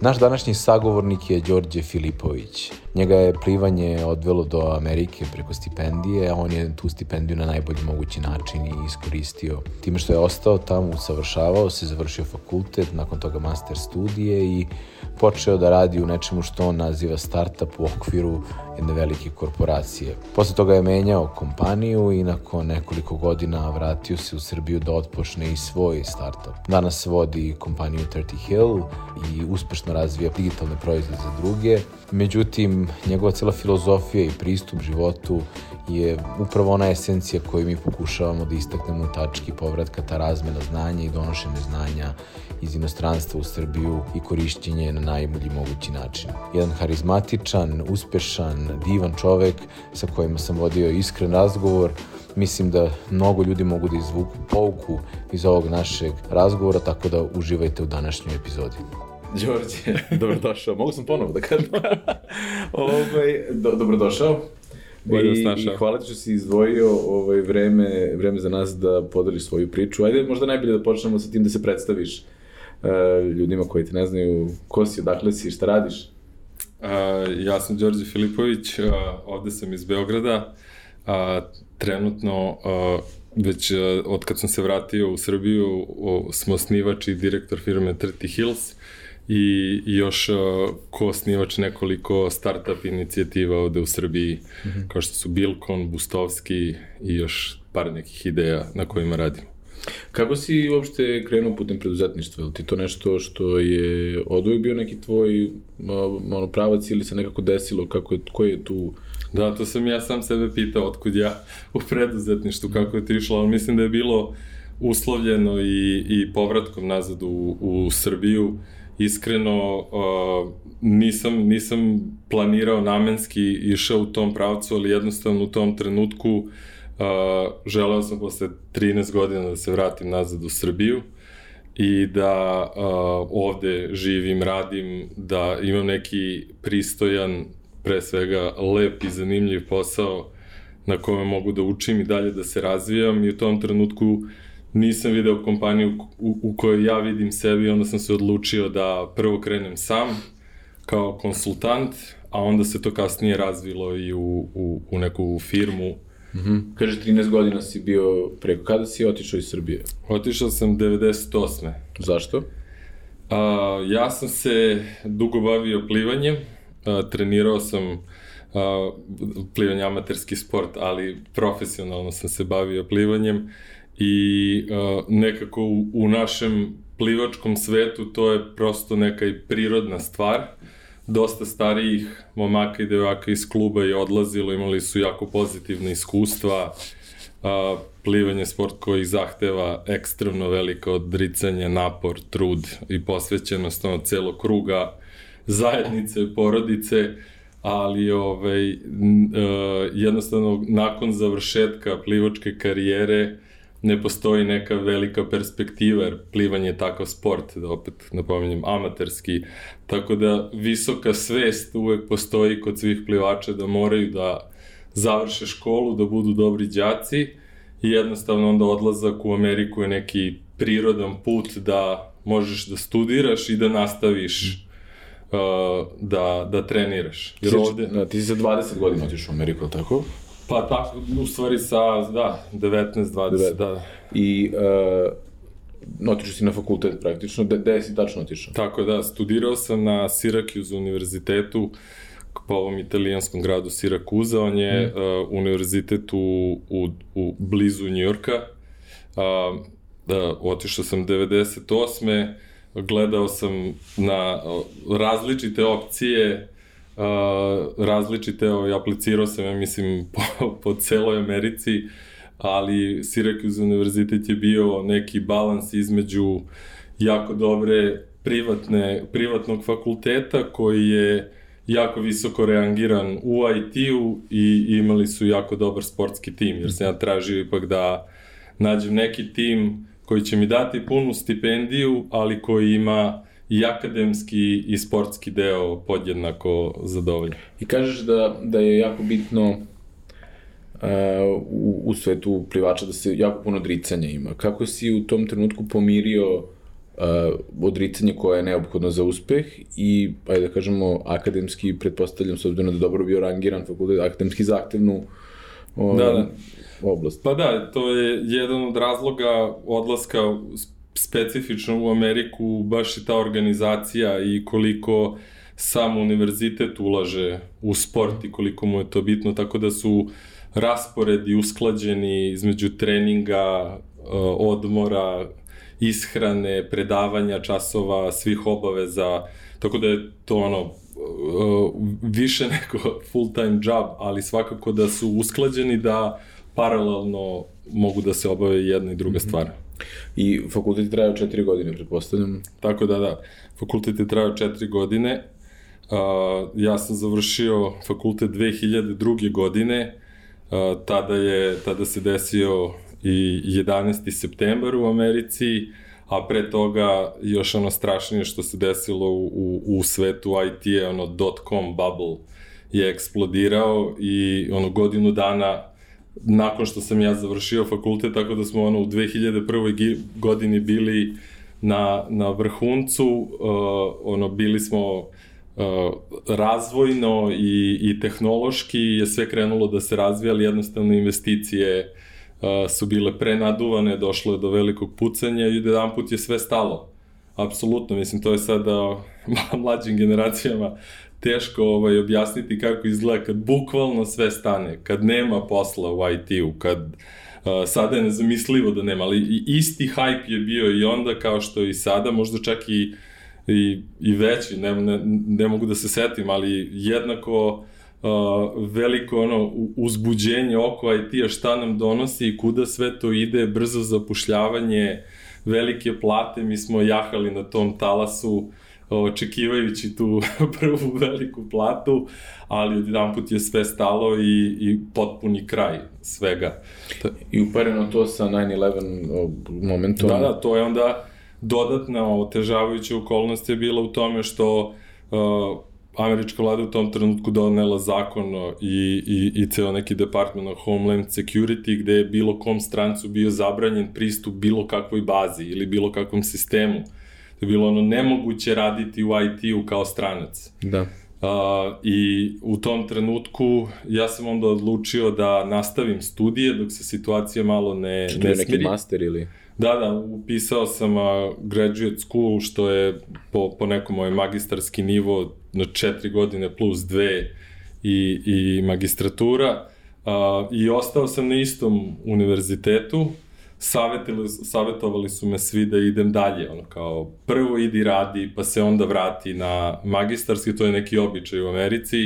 Naš današnji sagovornik je Đorđe Filipović. Njega je plivanje odvelo do Amerike preko stipendije, a on je tu stipendiju na najbolji mogući način i iskoristio. Time što je ostao tamo, usavršavao se, završio fakultet, nakon toga master studije i počeo da radi u nečemu što on naziva startup u okviru jedne velike korporacije. Posle toga je menjao kompaniju i nakon nekoliko godina vratio se u Srbiju da otpočne i svoj startup. Danas vodi kompaniju 30 Hill i uspešno razvija digitalne proizvode za druge. Međutim, njegova cela filozofija i pristup životu je upravo ona esencija koju mi pokušavamo da istaknemo u tački povratka, ta razmena znanja i donošenje znanja iz inostranstva u Srbiju i korišćenje na najbolji mogući način. Jedan harizmatičan, uspešan, divan čovek sa kojima sam vodio iskren razgovor, mislim da mnogo ljudi mogu da izvuku pouku iz ovog našeg razgovora, tako da uživajte u današnjoj epizodi. Đorđe, dobrodošao. Mogu sam ponovo da kažem. ovaj, do, dobrodošao. Bolje I, I hvala ti što si izdvojio ovaj, vreme, vreme za nas da podeliš svoju priču. Ajde, možda najbolje da počnemo sa tim da se predstaviš uh, ljudima koji te ne znaju ko si, odakle si, šta radiš. Uh, ja sam Đorđe Filipović, uh, ovde sam iz Beograda. Uh, trenutno uh, već uh, od kad sam se vratio u Srbiju uh, smo osnivač i direktor firme 30 Hills i, i još uh, ko osnivač nekoliko startup inicijativa ovde u Srbiji, mm -hmm. kao što su Bilkon, Bustovski i još par nekih ideja na kojima radimo. Kako si uopšte krenuo putem preduzetništva? Je ti to nešto što je od uvijek bio neki tvoj ono, pravac ili se nekako desilo? Kako je, koji je tu... Da, to sam ja sam sebe pitao otkud ja u preduzetništvu, kako je to išlo, ali mislim da je bilo uslovljeno i, i povratkom nazad u, u Srbiju. Iskreno, uh, nisam, nisam planirao namenski išao u tom pravcu, ali jednostavno u tom trenutku uh, Uh, želeo sam posle 13 godina da se vratim nazad u Srbiju i da uh, ovde živim, radim, da imam neki pristojan, pre svega lep i zanimljiv posao na kome mogu da učim i dalje da se razvijam i u tom trenutku nisam video kompaniju u, u kojoj ja vidim sebi, onda sam se odlučio da prvo krenem sam kao konsultant, a onda se to kasnije razvilo i u, u, u neku firmu Mm -hmm. Kaže, 13 godina si bio preko. Kada si otišao iz Srbije? Otišao sam 98. Zašto? A, ja sam se dugo bavio plivanjem. A, trenirao sam a, plivanje amaterski sport, ali profesionalno sam se bavio plivanjem i a, nekako u, u našem plivačkom svetu to je prosto neka i prirodna stvar. Uh, dosta starijih momaka i devojaka iz kluba je odlazilo, imali su jako pozitivne iskustva, a, plivanje sport koji zahteva ekstremno veliko odricanje, napor, trud i posvećenost ono celog kruga zajednice, porodice, ali ovaj, e, jednostavno nakon završetka plivačke karijere ne postoji neka velika perspektiva, jer plivanje je takav sport, da opet napominjem, amaterski, tako da visoka svest uvek postoji kod svih plivača da moraju da završe školu, da budu dobri đaci i jednostavno onda odlazak u Ameriku je neki prirodan put da možeš da studiraš i da nastaviš uh, da, da treniraš. Jer ovde... Da, ti si za 20 godina otišao u Ameriku, tako? Pa tako, u stvari sa, da, 19-20, da. I uh, otišao si na fakultet praktično, gde, si tačno otišao? Tako da, studirao sam na Syracuse univerzitetu, po ovom italijanskom gradu Sirakuza, on je mm. uh, univerzitet u, u, u blizu Njujorka. Uh, da, otišao sam 98. Gledao sam na različite opcije uh, različite, ovaj, aplicirao sam, ja mislim, po, po celoj Americi, ali Syracuse univerzitet je bio neki balans između jako dobre privatne, privatnog fakulteta koji je jako visoko reangiran u IT-u i imali su jako dobar sportski tim, jer sam ja tražio ipak da nađem neki tim koji će mi dati punu stipendiju, ali koji ima i akademski i sportski deo podjednako zadovoljan. I kažeš da, da je jako bitno uh, u, u svetu plivača da se jako puno odricanja ima. Kako si u tom trenutku pomirio uh, odricanje koje je neophodno za uspeh i, ajde da kažemo, akademski, pretpostavljam, s obzirom da dobro bio rangiran fakultet, akademski zahtevnu uh, da, da. oblast. Pa da, to je jedan od razloga odlaska specifično u Ameriku, baš i ta organizacija i koliko sam univerzitet ulaže u sport i koliko mu je to bitno, tako da su rasporedi usklađeni između treninga, odmora, ishrane, predavanja, časova, svih obaveza, tako da je to ono, više nego full time job, ali svakako da su usklađeni da paralelno mogu da se obave jedna i druga mm -hmm. I fakultet je trajao četiri godine, pretpostavljam. Tako da, da. Fakultet je trajao četiri godine. Uh, ja sam završio fakultet 2002. godine. Uh, tada, je, tada se desio i 11. septembar u Americi, a pre toga još ono strašnije što se desilo u, u, u svetu IT je ono dot-com bubble je eksplodirao i ono godinu dana nakon što sam ja završio fakultet, tako da smo ono u 2001. godini bili na, na vrhuncu, uh, ono bili smo uh, razvojno i, i tehnološki je sve krenulo da se razvija, ali jednostavno investicije uh, su bile prenaduvane, došlo je do velikog pucanja i jedan put je sve stalo. Apsolutno, mislim, to je sada mlađim generacijama teško ovaj, objasniti kako izgleda kad bukvalno sve stane, kad nema posla u IT-u, kad uh, sada je nezamislivo da nema, ali isti hype je bio i onda kao što i sada, možda čak i, i, i veći, ne, ne, ne mogu da se setim, ali jednako uh, veliko ono uzbuđenje oko IT-a šta nam donosi i kuda sve to ide, brzo zapušljavanje, velike plate, mi smo jahali na tom talasu očekivajući tu prvu veliku platu, ali jedan put je sve stalo i, i potpuni kraj svega. I upareno to sa 9-11 momentom. Da, da, to je onda dodatna otežavajuća okolnost je bila u tome što uh, američka vlada u tom trenutku donela zakon i, i, i ceo neki department of Homeland Security gde je bilo kom strancu bio zabranjen pristup bilo kakvoj bazi ili bilo kakvom sistemu je bilo ono nemoguće raditi u IT-u kao stranac. Da. Uh, I u tom trenutku ja sam onda odlučio da nastavim studije dok se situacija malo ne, Što ne smiri. neki master ili? Da, da, upisao sam uh, graduate school, što je po, po nekom moj magistarski nivo na četiri godine plus dve i, i magistratura. Uh, I ostao sam na istom univerzitetu, savjetili, savjetovali su me svi da idem dalje, ono kao prvo idi radi, pa se onda vrati na magistarski, to je neki običaj u Americi,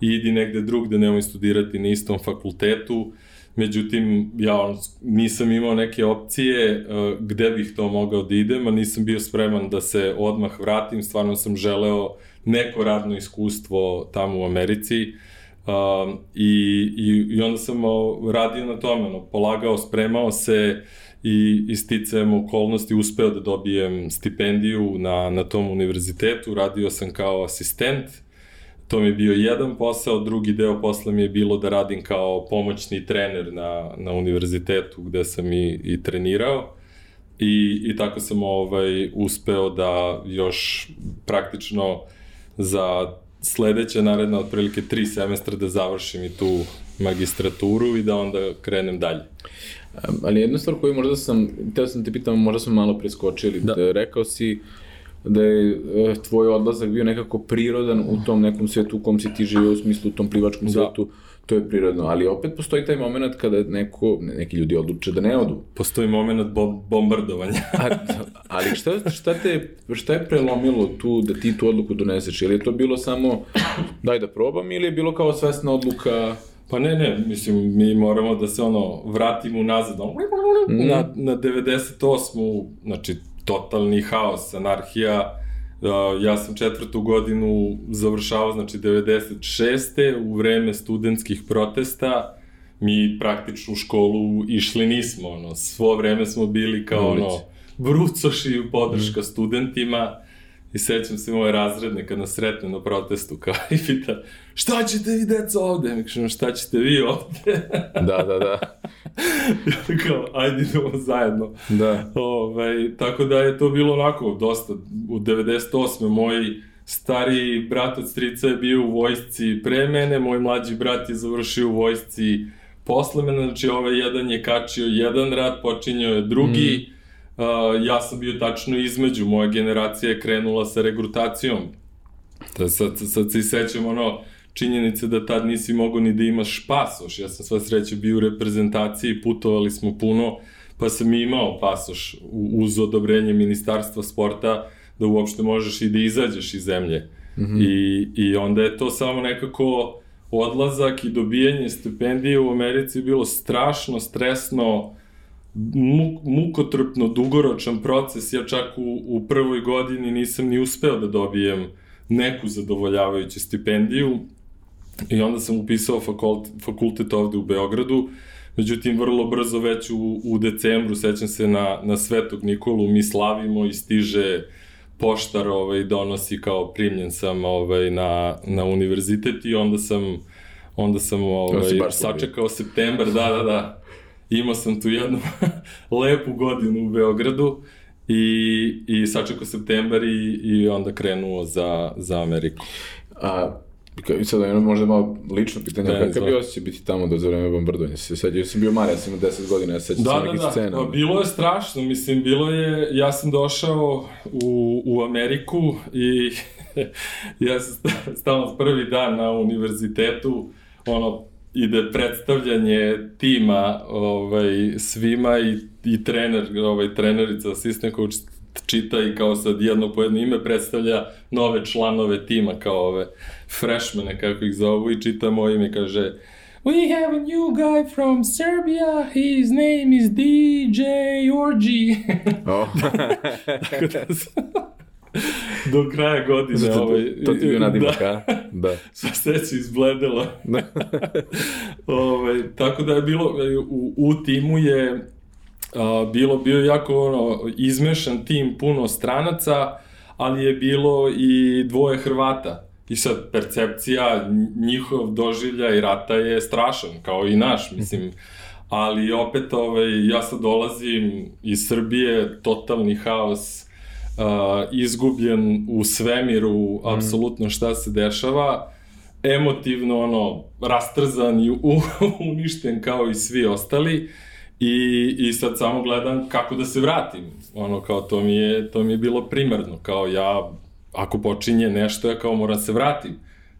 i idi negde drugde, nemoj studirati na istom fakultetu, međutim, ja nisam imao neke opcije uh, gde bih to mogao da idem, a nisam bio spreman da se odmah vratim, stvarno sam želeo neko radno iskustvo tamo u Americi, Um, i, i, I onda sam radio na tome, ono, polagao, spremao se i isticajem okolnosti uspeo da dobijem stipendiju na, na tom univerzitetu, radio sam kao asistent, to mi je bio jedan posao, drugi deo posla mi je bilo da radim kao pomoćni trener na, na univerzitetu gde sam i, i trenirao. I, I tako sam ovaj, uspeo da još praktično za sledeća naredna otprilike tri semestra da završim i tu magistraturu i da onda krenem dalje. Ali jedna stvar koju možda sam, teo sam te pitam, možda smo malo preskočili, da. da rekao si da je e, tvoj odlazak bio nekako prirodan u tom nekom svetu u kom si ti živio, u smislu u tom plivačkom da. svetu, to je prirodno, ali opet postoji taj moment kada neko, neki ljudi odluče da ne odu. Postoji moment bo bombardovanja. A, ali šta, šta, te, šta je prelomilo tu da ti tu odluku doneseš? Ili je to bilo samo daj da probam ili je bilo kao svesna odluka Pa ne, ne, mislim, mi moramo da se ono, vratimo nazad, ono, mm. na, na 98. Znači, totalni haos, anarhija, ja sam četvrtu godinu završavao, znači 96. u vreme studentskih protesta, mi praktično u školu išli nismo, ono, svo vreme smo bili kao, ono, brucoši podrška mm. studentima I sećam se moje razredne kad nas sretne na protestu, kao i pita, šta ćete vi deca ovde? Mi kažemo, šta ćete vi ovde? da, da, da. Kao, ajde idemo zajedno. Da. Ove, tako da je to bilo onako dosta. U 98. moji stariji brat od strica je bio u vojsci pre mene, moj mlađi brat je završio u vojsci posle mene, znači ovaj jedan je kačio jedan rat, počinjao je drugi, mm. Uh, ja sam bio tačno između, moja generacija je krenula sa regrutacijom. Da sad, sad se i sećam ono, činjenice da tad nisi mogao ni da imaš pasoš. Ja sam sva sreća bio u reprezentaciji, putovali smo puno, pa sam imao pasoš uz odobrenje Ministarstva sporta da uopšte možeš i da izađeš iz zemlje. Mm -hmm. I, I onda je to samo nekako odlazak i dobijanje stipendije u Americi bilo strašno, stresno, muk, mukotrpno, dugoročan proces. Ja čak u, u prvoj godini nisam ni uspeo da dobijem neku zadovoljavajuću stipendiju i onda sam upisao fakult, fakultet ovde u Beogradu. Međutim, vrlo brzo već u, u decembru, sećam se na, na Svetog Nikolu, mi slavimo i stiže poštar ovaj, donosi kao primljen sam ovaj, na, na univerzitet i onda sam onda sam ovaj, sačekao septembar, da, da, da. Imao sam tu jednu lepu godinu u Beogradu i, i sačekao septembar i, i onda krenuo za, za Ameriku. A I sad jedno možda malo lično pitanje, ne, kakav bi osjećaj biti tamo do za vreme bombardovanja? Se sećam, ja sam bio mali, ja sam imao 10 godina, ja sećam da, se da, nekih da. scena. Da, bilo je strašno, mislim, bilo je, ja sam došao u, u Ameriku i ja sam stalno prvi dan na univerzitetu, ono, ide predstavljanje tima ovaj, svima i, i trener, ovaj, trenerica, assistant coach čita i kao sad jedno po jedno ime predstavlja nove članove tima kao ove freshmane kako ih zovu i čita moje ime kaže We have a new guy from Serbia. His name is DJ Orgy. Oh. do kraja godine. Zato, ovaj, to ti bio nadimak, da, a? Da. Sva sreća izbledela. Da. ovaj, tako da je bilo, u, u timu je a, bilo, bio jako ono, izmešan tim, puno stranaca, ali je bilo i dvoje Hrvata. I sad, percepcija, njihov doživlja i rata je strašan, kao i naš, mislim. Ali opet, ovaj, ja sad dolazim iz Srbije, totalni haos, uh, izgubljen u svemiru, mm. apsolutno šta se dešava, emotivno, ono, rastrzan i u, uništen kao i svi ostali. I, I sad samo gledam kako da se vratim. Ono, kao to mi je, to mi je bilo primarno. Kao ja, ako počinje nešto, ja kao moram se vratim.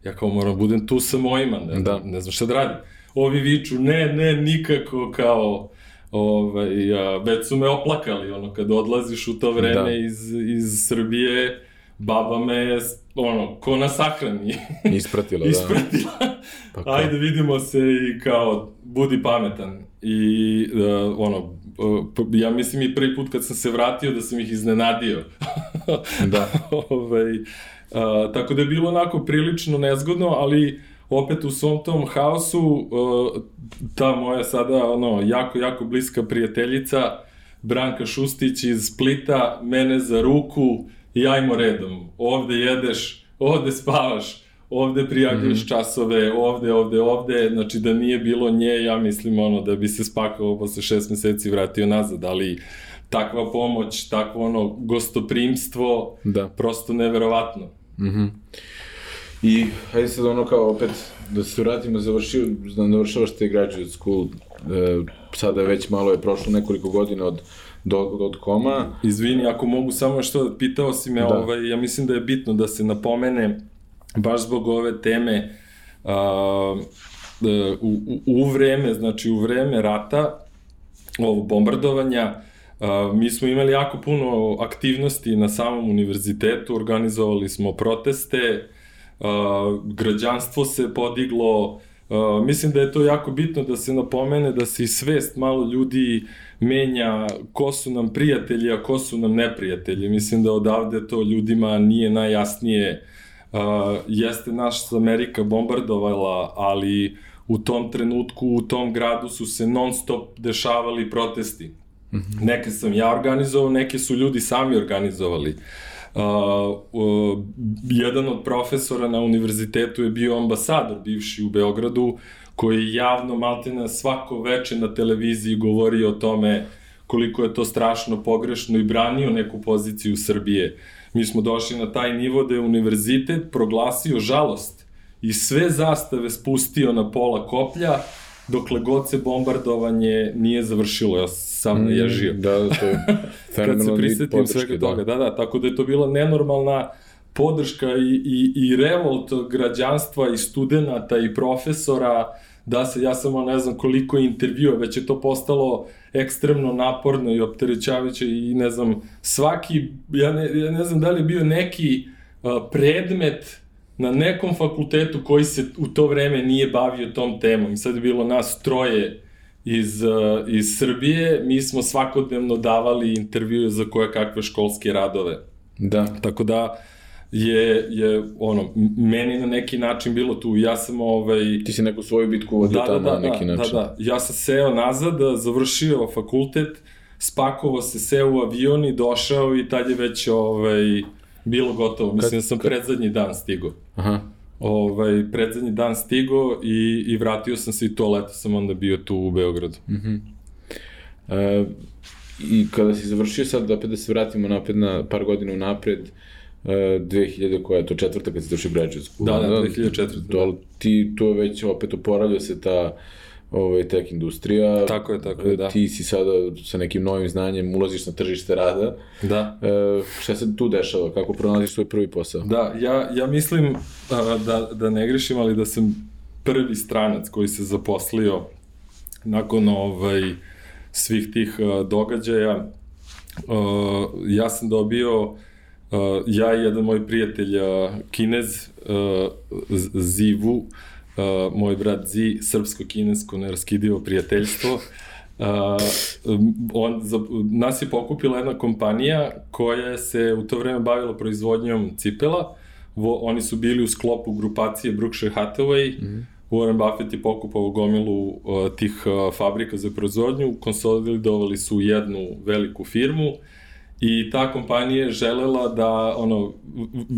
Ja kao moram budem tu sa mojima, ne, da. ne znam šta da radim. Ovi viču, ne, ne, nikako, kao, ovaj, a, već su me oplakali, ono, kad odlaziš u to vreme da. iz, iz Srbije, baba me, ono, ko na sahrani. Ispratila, da. Ispratila. Pa Ajde, vidimo se i kao, budi pametan. I, uh, ono, uh, ja mislim i prvi put kad sam se vratio da sam ih iznenadio. da. ovaj, uh, tako da je bilo onako prilično nezgodno, ali opet u svom tom haosu uh, ta moja sada ono jako jako bliska prijateljica Branka Šustić iz Splita mene za ruku i ajmo redom. Ovde jedeš, ovde spavaš, ovde prijavljuješ mm -hmm. časove, ovde, ovde, ovde, znači da nije bilo nje, ja mislim ono da bi se spakao posle šest meseci vratio nazad, ali takva pomoć, takvo ono gostoprimstvo, da. prosto neverovatno. Mhm. Mm I hajde sad ono kao opet da se vratimo, završio, da završavaš te graduate school, e, sada već malo je prošlo nekoliko godina od do, od koma. Izvini, ako mogu samo što, pitao si me, da. ovaj, ja mislim da je bitno da se napomene, baš zbog ove teme, e, u, u, u vreme, znači u vreme rata, ovo bombardovanja, a, mi smo imali jako puno aktivnosti na samom univerzitetu, organizovali smo proteste, a, građanstvo se podiglo, a, mislim da je to jako bitno da se napomene da se i svest malo ljudi menja ko su nam prijatelji, a ko su nam neprijatelji. Mislim da odavde to ljudima nije najjasnije. Uh, jeste naš Amerika bombardovala, ali u tom trenutku, u tom gradu su se non stop dešavali protesti. Mm -hmm. Neke sam ja organizovao, neke su ljudi sami organizovali. Uh, uh, jedan od profesora na univerzitetu je bio ambasador bivši u Beogradu koji je javno maltene svako veče na televiziji govorio o tome koliko je to strašno pogrešno i branio neku poziciju Srbije. Mi smo došli na taj nivo da je univerzitet proglasio žalost i sve zastave spustio na pola koplja dokle god se bombardovanje nije završilo. Ja sam mm, ježio. Da, da, to je Kad se prisetim svega da. toga. Da, da, tako da je to bila nenormalna podrška i, i, i revolt građanstva i studenta i profesora da se, ja samo ne znam koliko intervjua, već je to postalo ekstremno naporno i opterećavajuće i ne znam, svaki, ja ne, ja ne znam da li je bio neki uh, predmet na nekom fakultetu koji se u to vreme nije bavio tom temom. I sad je bilo nas troje iz, uh, iz Srbije, mi smo svakodnevno davali intervjue za koje kakve školske radove. Da. Tako da, je, je ono, meni na neki način bilo tu, ja sam ovaj... Ti si neku svoju bitku vodio da, tamo da, da, na neki da, način. Da, da, ja sam seo nazad, završio fakultet, spakovao se, seo u avion i došao i tad je već ovaj, bilo gotovo. Mislim kad, da sam kad... predzadnji dan stigo. Aha. Ovaj, predzadnji dan stigo i, i vratio sam se i to leto sam onda bio tu u Beogradu. Mhm. Mm e, I kada si završio sad, opet da se vratimo napred na par godina unapred, uh, 2000 koja je to četvrta kad se došli graduate school. Da, da, 2004. Da. Ti, to već opet oporavlja se ta ovaj, tech industrija. Tako je, tako je, da. Ti si sada sa nekim novim znanjem ulaziš na tržište rada. Da. E, šta se tu dešava? Kako pronalaziš svoj prvi posao? Da, ja, ja mislim da, da ne grešim, ali da sam prvi stranac koji se zaposlio nakon ovaj, svih tih događaja. Ja sam dobio Uh, ja i jedan moj prijatelj uh, Kinez, uh, Zivu, uh, moj brat Zi, srpsko-kinesko neraskidivo prijateljstvo, uh, on, za, nas je pokupila jedna kompanija koja se u to vreme bavila proizvodnjom cipela. Vo, oni su bili u sklopu grupacije Brookshire Hathaway. Mm -hmm. Warren Buffett je pokupao gomilu uh, tih uh, fabrika za proizvodnju, konsolidovali su jednu veliku firmu I ta kompanija je želela da ono,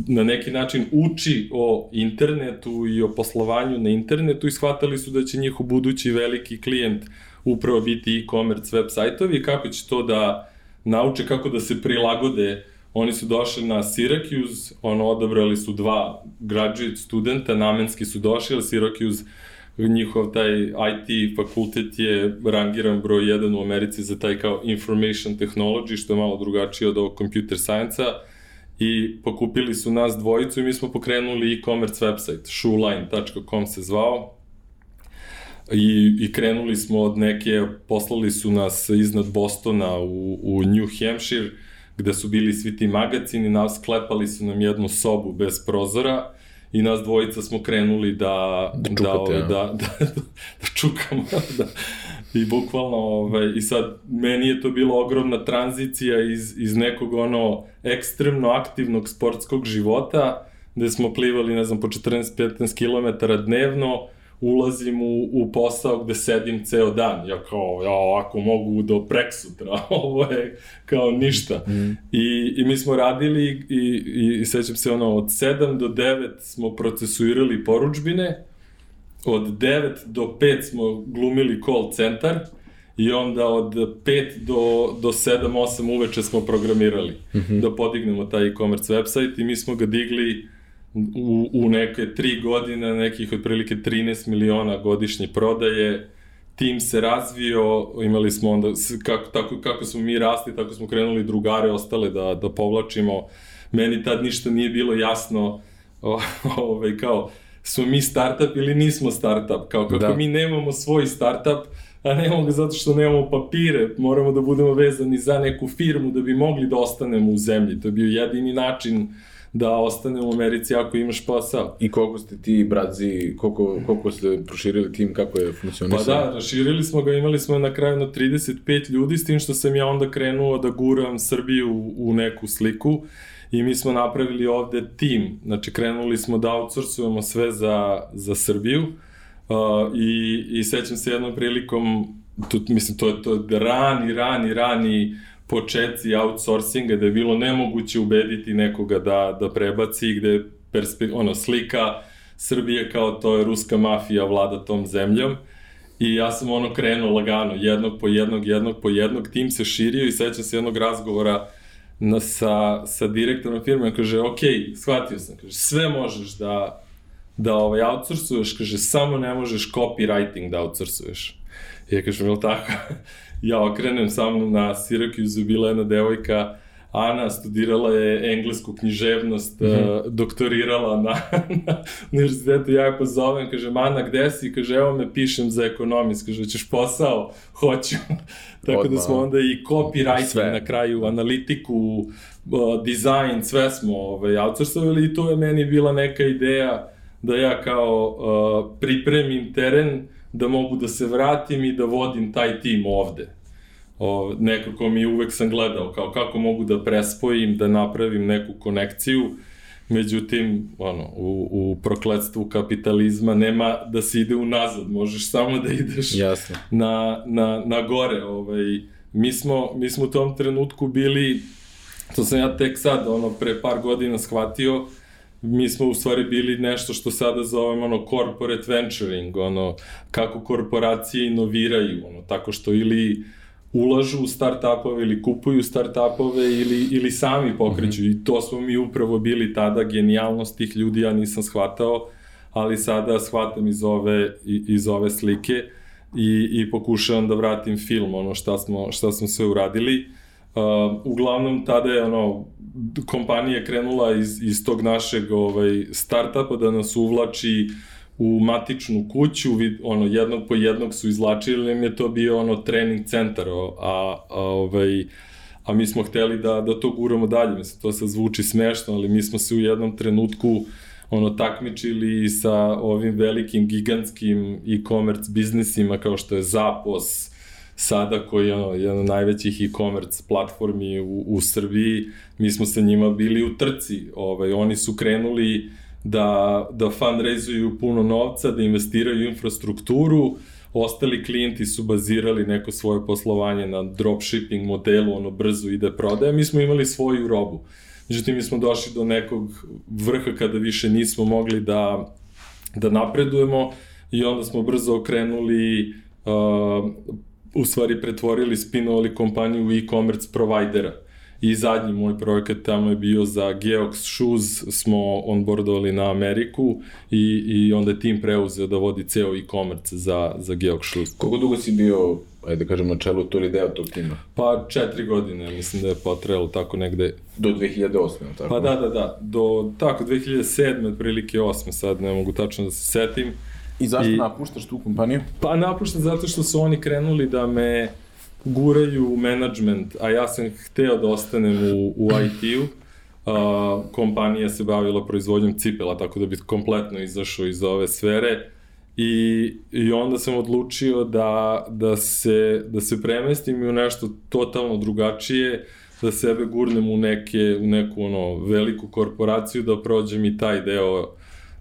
na neki način uči o internetu i o poslovanju na internetu i shvatali su da će njihov budući veliki klijent upravo biti e-commerce web sajtovi i kako će to da nauče kako da se prilagode. Oni su došli na Syracuse, ono, odabrali su dva graduate studenta, namenski su došli, ali Syracuse njihov taj IT fakultet je rangiran broj 1 u Americi za taj kao information technology, što je malo drugačije od ovog computer science-a. I pokupili su nas dvojicu i mi smo pokrenuli e-commerce website, shoeline.com se zvao. I, i krenuli smo od neke, poslali su nas iznad Bostona u, u New Hampshire, gde su bili svi ti magazini, nas klepali su nam jednu sobu bez prozora i nas dvojica smo krenuli da da, da, ovaj, da, da, da, da čukamo da, i bukvalno ovaj, i sad meni je to bila ogromna tranzicija iz, iz nekog ono ekstremno aktivnog sportskog života gde smo plivali ne znam po 14-15 km dnevno ulazim u, u posao gde sedim ceo dan. Ja kao, ja ovako mogu do prek sutra, ovo je kao ništa. Mm. I, I mi smo radili i, i, i sećam se ono, od 7 do 9 smo procesuirali poručbine, od 9 do 5 smo glumili call centar, i onda od 5 do, do 7, 8 uveče smo programirali mm -hmm. da podignemo taj e-commerce website i mi smo ga digli u, u neke tri godine, nekih otprilike 13 miliona godišnje prodaje, tim se razvio, imali smo onda, kako, tako, kako smo mi rasli, tako smo krenuli drugare ostale da, da povlačimo. Meni tad ništa nije bilo jasno, ovaj, kao, smo mi startup ili nismo startup, kao kako da. mi nemamo svoj startup, a nemamo ga zato što nemamo papire, moramo da budemo vezani za neku firmu da bi mogli da ostanemo u zemlji. To je bio jedini način uh, da ostane u Americi ako imaš posao. I koliko ste ti, bradzi, koliko, koliko ste proširili tim, kako je funkcionisao? Pa da, raširili smo ga, imali smo na kraju na 35 ljudi, s tim što sam ja onda krenuo da guram Srbiju u, u neku sliku i mi smo napravili ovde tim, znači krenuli smo da outsourcujemo sve za, za Srbiju uh, i, i sećam se jednom prilikom, tu, mislim, to je to rani, rani, rani početci outsourcinga, da je bilo nemoguće ubediti nekoga da, da prebaci, gde je perspe, ono, slika Srbije kao to je ruska mafija vlada tom zemljom. I ja sam ono krenuo lagano, jednog po jednog, jednog po jednog, tim se širio i sećam se jednog razgovora na, sa, sa direktorom firme, kaže, ok, shvatio sam, kaže, sve možeš da, da ovaj, outsourcuješ, kaže, samo ne možeš copywriting da outsourcuješ. I ja kažem, je tako? Ja okrenem sa mnom na Syracuse, bila jedna devojka, Ana studirala je englesku književnost, mm -hmm. uh, doktorirala na, na univerzitetu, ja je pozovem, kaže, Ana, gde si? Kaže, evo me pišem za ekonomist, kaže, ćeš posao? Hoću. Tako Odmah. da smo onda i copywriting sve. na kraju, analitiku, uh, dizajn, sve smo ovaj, outsourcovali i to je meni bila neka ideja da ja kao uh, pripremim teren da mogu da se vratim i da vodim taj tim ovde o, nekako mi uvek sam gledao kao kako mogu da prespojim, da napravim neku konekciju, međutim, ono, u, u prokledstvu kapitalizma nema da se ide unazad, možeš samo da ideš Jasno. Na, na, na gore. Ovaj, mi, smo, mi smo u tom trenutku bili, to sam ja tek sad, ono, pre par godina shvatio, mi smo u stvari bili nešto što sada zovemo ono corporate venturing, ono kako korporacije inoviraju, ono tako što ili ulažu u start-upove ili kupuju start-upove ili, ili sami pokreću. Mm -hmm. I to smo mi upravo bili tada, genijalnost tih ljudi ja nisam shvatao, ali sada shvatam iz ove, iz ove slike i, i pokušavam da vratim film, ono šta smo, šta smo sve uradili. Uh, uglavnom, tada je ono, kompanija krenula iz, iz tog našeg ovaj, startupa da nas uvlači u matičnu kuću, vid, ono, jednog po jednog su izlačili, im je to bio ono trening centar, a, a, ovaj, a mi smo hteli da, da to guramo dalje, mislim, to se zvuči smešno, ali mi smo se u jednom trenutku ono takmičili sa ovim velikim gigantskim e-commerce biznisima kao što je Zapos, sada koji je ono, jedan od najvećih e-commerce platformi u, u Srbiji, mi smo sa njima bili u trci. Ovaj, oni su krenuli da, da fundraizuju puno novca, da investiraju u infrastrukturu, ostali klijenti su bazirali neko svoje poslovanje na dropshipping modelu, ono brzo ide prodaja, mi smo imali svoju robu. Međutim, mi smo došli do nekog vrha kada više nismo mogli da, da napredujemo i onda smo brzo okrenuli, uh, u stvari pretvorili, spinovali kompaniju u e-commerce provajdera I zadnji moj projekat tamo je bio za Geox Shoes, smo onboardovali na Ameriku i, i onda je tim preuzeo da vodi ceo e-commerce za, za Geox Shoes. Koliko dugo si bio, ajde da kažem, na čelu to ili deo tog tima? Pa četiri godine, mislim da je potrejalo tako negde. Do 2008. tako? Pa da, da, da, do, tako, 2007. otprilike 8. sad ne mogu tačno da se setim. I zašto I, napuštaš tu kompaniju? Pa napuštam zato što su oni krenuli da me guraju u management, a ja sam hteo da ostanem u, u IT-u, uh, kompanija se bavila proizvodnjom cipela, tako da bi kompletno izašao iz ove sfere i, i onda sam odlučio da, da, se, da se premestim u nešto totalno drugačije, da sebe gurnem u, neke, u neku ono, veliku korporaciju, da prođem i taj deo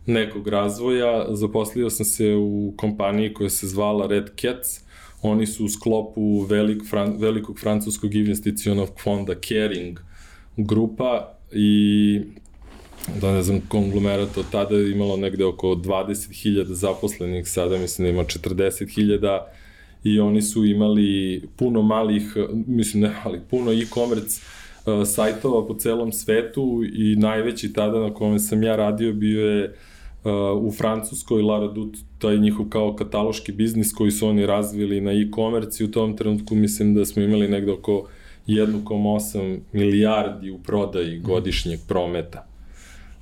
nekog razvoja. Zaposlio sam se u kompaniji koja se zvala Red Cats, Oni su u sklopu velik, fran, velikog francuskog investicionog fonda Caring grupa i da ne znam, konglomerat od tada je imalo negde oko 20.000 zaposlenih, sada mislim da ima 40.000 i oni su imali puno malih, mislim ne malih, puno e-commerce uh, sajtova po celom svetu i najveći tada na kome sam ja radio bio je u Francuskoj Laradut, taj njihov kao kataloški biznis koji su oni razvili na e-commerce i u tom trenutku mislim da smo imali negde oko 1,8 milijardi u prodaji godišnjeg prometa.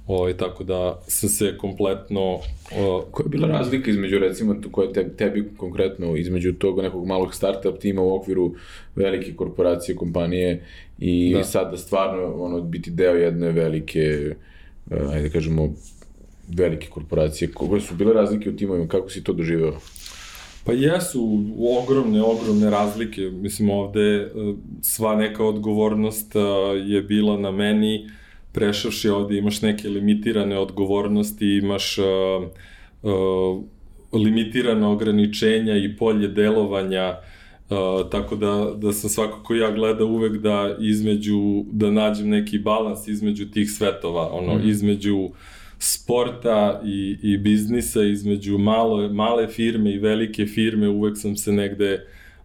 O, ovaj, tako da sam se kompletno... O, Koja je bila razlika između, recimo, koja te, tebi konkretno, između tog nekog malog startup tima u okviru velike korporacije, kompanije i da. sada stvarno ono, biti deo jedne velike, uh, ajde da kažemo, velike korporacije, koje su bile razlike u timovima, kako si to doživeo? Pa jesu ogromne, ogromne razlike. Mislim, ovde e, sva neka odgovornost e, je bila na meni. Prešavši ovde imaš neke limitirane odgovornosti, imaš uh, uh, limitirane ograničenja i polje delovanja Uh, tako da, da sam svakako ja gleda uvek da između, da nađem neki balans između tih svetova, ono, mm. između sporta i, i biznisa, između malo, male firme i velike firme, uvek sam se negde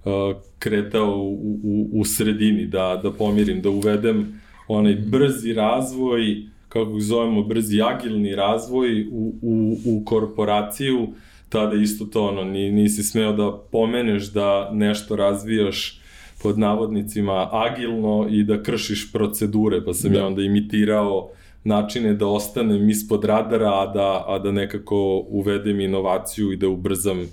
uh, kretao u, u, u sredini, da, da pomirim, da uvedem onaj brzi razvoj, kako ga zovemo, brzi agilni razvoj u, u, u korporaciju, tada isto to, ono, nisi smeo da pomeneš da nešto razvijaš pod navodnicima agilno i da kršiš procedure, pa sam da. ja onda imitirao načine da ostanem ispod radara, a da, a da nekako uvedem inovaciju i da ubrzam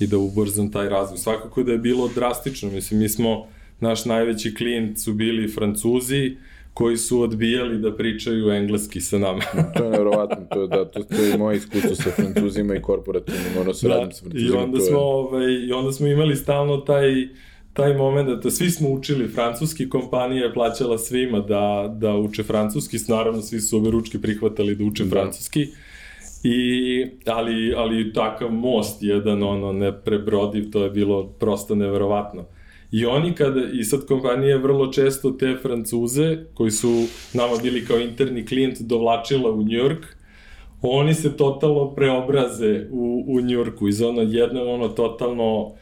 i da ubrzam taj razvoj. Svakako da je bilo drastično, mislim, mi smo, naš najveći klijent su bili Francuzi, koji su odbijali da pričaju engleski sa nama. to je nevrovatno, to je, da, to, to je moje iskustvo sa francuzima i korporativnim, ono se da, radim sa francuzima. I onda, smo, je... ovaj, I onda smo imali stalno taj, taj moment da svi smo učili francuski, kompanija je plaćala svima da, da uče francuski, naravno svi su ove ručke prihvatali da uče da. francuski. I, ali, ali takav most jedan, ono, neprebrodiv, to je bilo prosto neverovatno. I oni kada, i sad kompanije vrlo često te Francuze, koji su nama bili kao interni klijent, dovlačila u Njujork, oni se totalno preobraze u, u Njujorku iz ono jedno ono totalno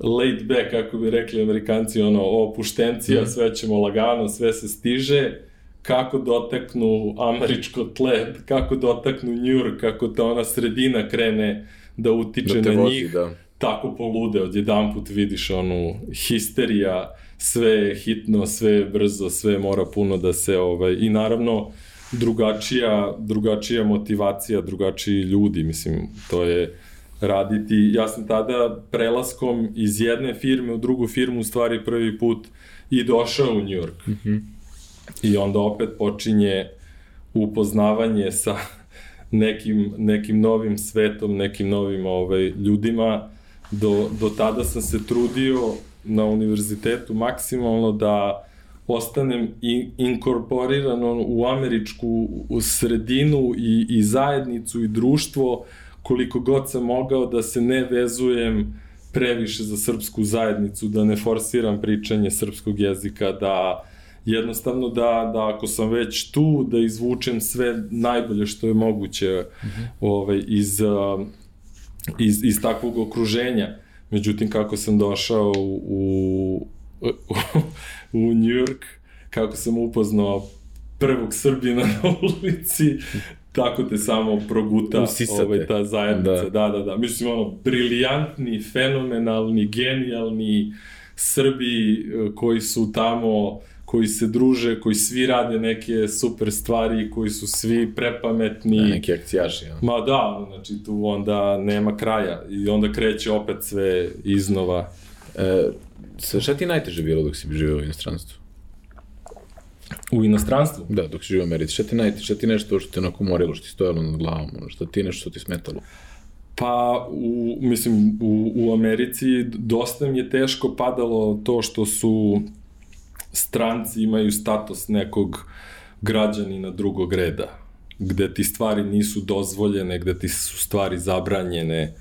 laid back, kako bi rekli amerikanci, ono opuštencija, mm. sve ćemo lagano, sve se stiže, kako dotaknu američko tle, kako dotaknu Njujork, kako ta ona sredina krene da utiče da na vozi, njih. Da tako polude, odjedan put vidiš onu histerija, sve je hitno, sve je brzo, sve mora puno da se, ovaj, i naravno, drugačija, drugačija motivacija, drugačiji ljudi, mislim, to je raditi, ja sam tada prelaskom iz jedne firme u drugu firmu, u stvari prvi put i došao u New York. Mm -hmm. I onda opet počinje upoznavanje sa nekim, nekim novim svetom, nekim novim ovaj, ljudima, do, do tada sam se trudio na univerzitetu maksimalno da ostanem in, inkorporiran u američku u sredinu i, i zajednicu i društvo koliko god sam mogao da se ne vezujem previše za srpsku zajednicu, da ne forsiram pričanje srpskog jezika, da jednostavno da, da ako sam već tu, da izvučem sve najbolje što je moguće mm -hmm. ovaj, iz, iz, iz takvog okruženja. Međutim, kako sam došao u, u, u New York, kako sam upoznao prvog Srbina na ulici, tako te samo proguta ovaj, ta zajednica. Da. da, da, da. Mislim, ono, briljantni, fenomenalni, genijalni Srbi eh, koji su tamo koji se druže, koji svi rade neke super stvari, koji su svi prepametni. Da, neki akcijaši. Ja. Ma da, znači tu onda nema kraja i onda kreće opet sve iznova. E, šta ti najteže bilo dok si živio u inostranstvu? U inostranstvu? Da, dok si živio u Americi. Šta ti najteže, šta ti nešto što te onako morilo, što ti stojalo nad glavom, ono, šta ti nešto što ti smetalo? Pa, u, mislim, u, u Americi dosta mi je teško padalo to što su stranci imaju status nekog građanina drugog reda, gde ti stvari nisu dozvoljene, gde ti su stvari zabranjene,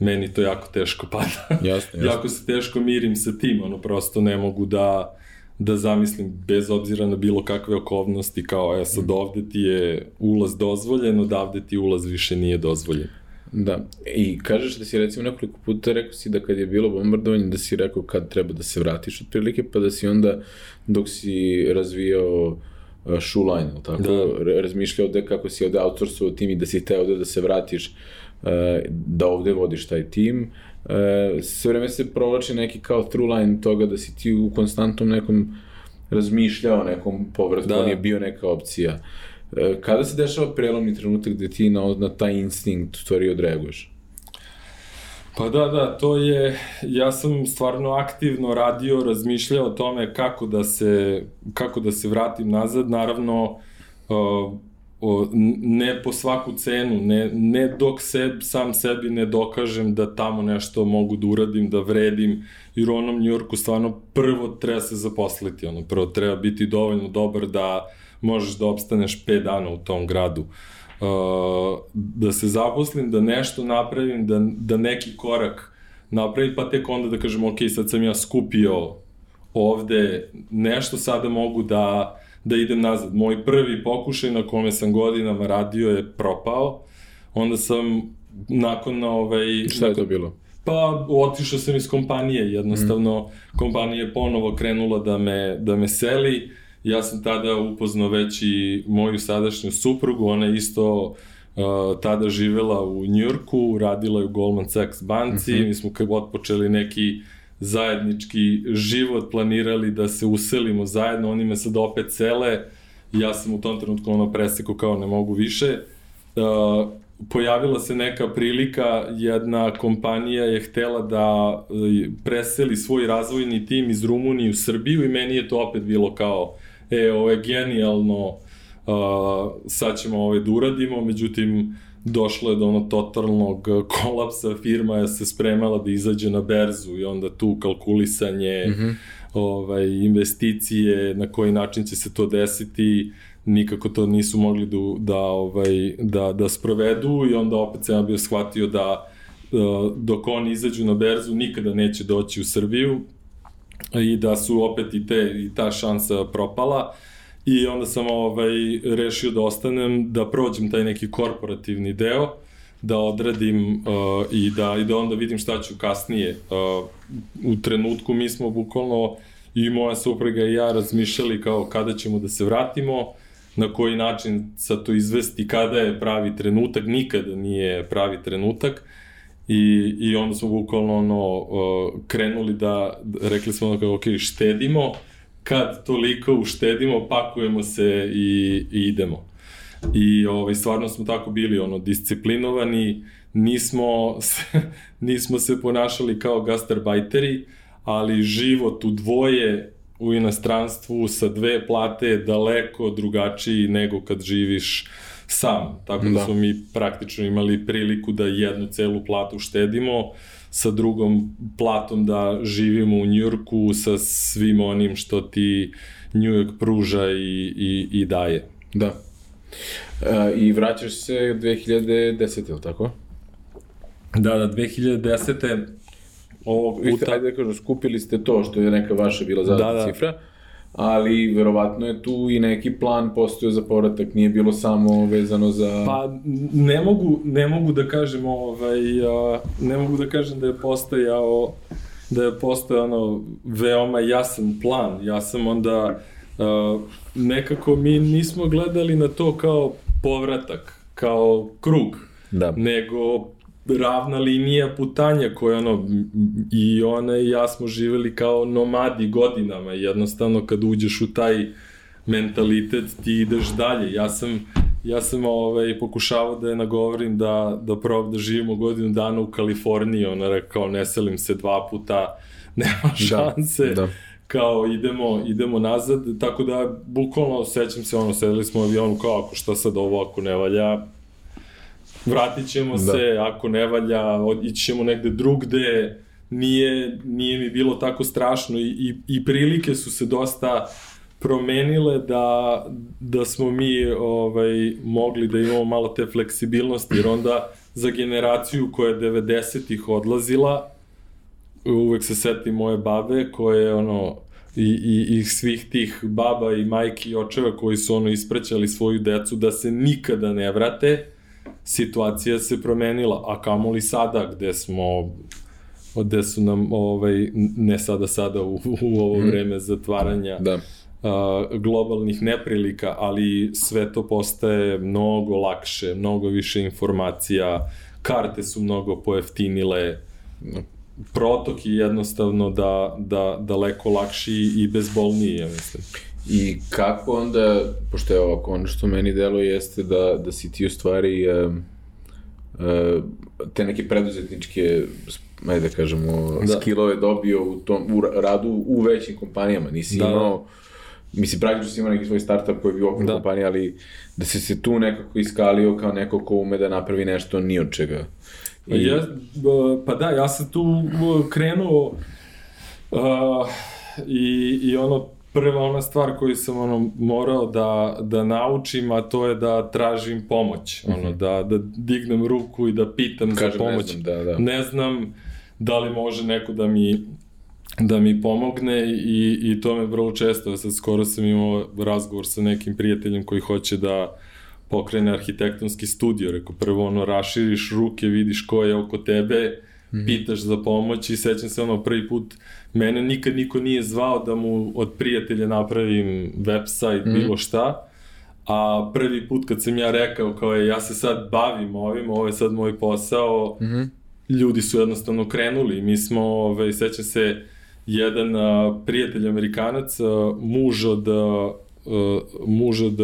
meni to jako teško pada. Jasno, jasno. jako se teško mirim sa tim, ono prosto ne mogu da da zamislim bez obzira na bilo kakve okolnosti kao ja sad ovde ti je ulaz dozvoljen, odavde ti ulaz više nije dozvoljen. Da, i kažeš da si recimo nekoliko puta rekao si da kad je bilo bombardovanje da si rekao kad treba da se vratiš otprilike, pa da si onda dok si razvijao uh, shoeline, tako, da. razmišljao da kako si ovde outsourcovao tim i da si te ovde da se vratiš da ovde vodiš taj tim. Uh, sve vreme se provlači neki kao through line toga da si ti u konstantnom nekom razmišljao nekom povratku, da. on je bio neka opcija. E, kada se dešava prelomni trenutak gde ti na, na taj instinkt u stvari odreaguješ? Pa da, da, to je, ja sam stvarno aktivno radio, razmišljao o tome kako da se, kako da se vratim nazad, naravno, uh, o, ne po svaku cenu, ne, ne dok se, sam sebi ne dokažem da tamo nešto mogu da uradim, da vredim, jer u onom Njurku stvarno prvo treba se zaposliti, ono, prvo treba biti dovoljno dobar da možeš da opstaneš 5 dana u tom gradu. Uh, da se zaposlim, da nešto napravim, da, da neki korak napraviti, pa tek onda da kažem, ok, sad sam ja skupio ovde nešto, sada mogu da, da idem nazad. Moj prvi pokušaj na kome sam godinama radio je propao, onda sam nakon ovaj... Šta je to bilo? Pa otišao sam iz kompanije, jednostavno mm. kompanija je ponovo krenula da me, da me seli, ja sam tada upoznao već i moju sadašnju suprugu, ona je isto uh, tada živela u Njurku, radila je u Goldman Sachs banci, mm -hmm. mi smo otpočeli neki zajednički život, planirali da se uselimo zajedno, oni me sad opet sele, ja sam u tom trenutku ono presekao kao ne mogu više. Uh, pojavila se neka prilika, jedna kompanija je htela da uh, preseli svoj razvojni tim iz Rumunije u Srbiju i meni je to opet bilo kao, e, ovo je genijalno, uh, sad ćemo ovaj da uradimo, međutim, došlo je do ono totalnog kolapsa, firma je se spremala da izađe na berzu i onda tu kalkulisanje, mm -hmm. ovaj, investicije, na koji način će se to desiti, nikako to nisu mogli da, da, ovaj, da, da sprovedu i onda opet sam ja bio shvatio da uh, dok oni izađu na berzu nikada neće doći u Srbiju i da su opet i, te, i ta šansa propala. Uh, i onda sam ovaj, rešio da ostanem, da prođem taj neki korporativni deo, da odradim uh, i, da, i da onda vidim šta ću kasnije. Uh, u trenutku mi smo bukvalno i moja supruga i ja razmišljali kao kada ćemo da se vratimo, na koji način sa to izvesti, kada je pravi trenutak, nikada nije pravi trenutak. I, i onda smo bukvalno ono, uh, krenuli da, rekli smo ono kao, ok, štedimo, kad toliko uštedimo, pakujemo se i, i idemo. I ovaj, stvarno smo tako bili ono, disciplinovani, nismo se, nismo se ponašali kao gastarbajteri, ali život u dvoje u inostranstvu sa dve plate je daleko drugačiji nego kad živiš sam. Tako da, da smo mi praktično imali priliku da jednu celu platu štedimo, sa drugom platom da živimo u Njurku sa svim onim što ti New York pruža i, i, i daje. Da. E, I vraćaš se 2010. ili tako? Da, da, 2010. ovog puta... Ajde da kažem, skupili ste to što je neka vaša bila zadata da, da. cifra ali verovatno je tu i neki plan postojao za povratak, nije bilo samo vezano za... Pa ne mogu, ne mogu da kažem ovaj, ne mogu da kažem da je postojao da je postojao ono veoma jasan plan. Ja sam onda uh, nekako mi nismo gledali na to kao povratak, kao krug, da. nego ravna linija putanja koja ono i ona i ja smo živeli kao nomadi godinama. Jednostavno kad uđeš u taj mentalitet ti ideš dalje. Ja sam ja sam ovaj pokušavao da je nagovorim da da prob da živimo godinu dana u Kaliforniji. Ona rekao ne selim se dva puta nema da, šanse. da, da. Kao idemo, idemo nazad, tako da bukvalno sećam se ono, sedeli smo u avionu kao ako šta sad ovo ako ne valja, vratit ćemo da. se, ako ne valja, ići ćemo negde drugde, nije, nije mi bilo tako strašno i, i, i prilike su se dosta promenile da, da smo mi ovaj, mogli da imamo malo te fleksibilnosti, jer onda za generaciju koja je 90-ih odlazila, uvek se setim moje babe koje ono i, i, i svih tih baba i majki i očeva koji su ono isprećali svoju decu da se nikada ne vrate, situacija se promenila, a kamoli sada gde smo gde su nam ovaj ne sada sada u, u ovo mhm. vreme zatvaranja da. a, globalnih neprilika, ali sve to postaje mnogo lakše, mnogo više informacija, karte su mnogo pojeftinile, da. protok je jednostavno da, da daleko lakši i bezbolniji, ja mislim. I kako onda, pošto je ovako, ono što meni delo jeste da, da si ti u stvari uh, uh, te neke preduzetničke ajde da kažemo, da. skillove dobio u, tom, u radu u većim kompanijama. Nisi da. imao, mislim, praktično si imao neki svoj startup koji je bio okon da. kompanija, ali da si se tu nekako iskalio kao neko ko ume da napravi nešto ni od čega. I... Ja, pa da, ja sam tu krenuo uh, i, i ono prva ona stvar koju sam ono morao da, da naučim, a to je da tražim pomoć. Mm -hmm. Ono, da, da dignem ruku i da pitam Kažem, za pomoć. Ne znam, da, da. Ne znam, da li može neko da mi da mi pomogne i, i to me vrlo često, sad skoro sam imao razgovor sa nekim prijateljem koji hoće da pokrene arhitektonski studio, rekao prvo ono raširiš ruke, vidiš ko je oko tebe, mm. pitaš za pomoć i sećam se ono prvi put, mene nikad niko nije zvao da mu od prijatelja napravim website, mm. bilo šta, a prvi put kad sam ja rekao kao je ja se sad bavim ovim, ovo je sad moj posao, mm ljudi su jednostavno krenuli, mi smo, ovaj, sećam se, jedan a, prijatelj Amerikanac, a, muž od a, muž od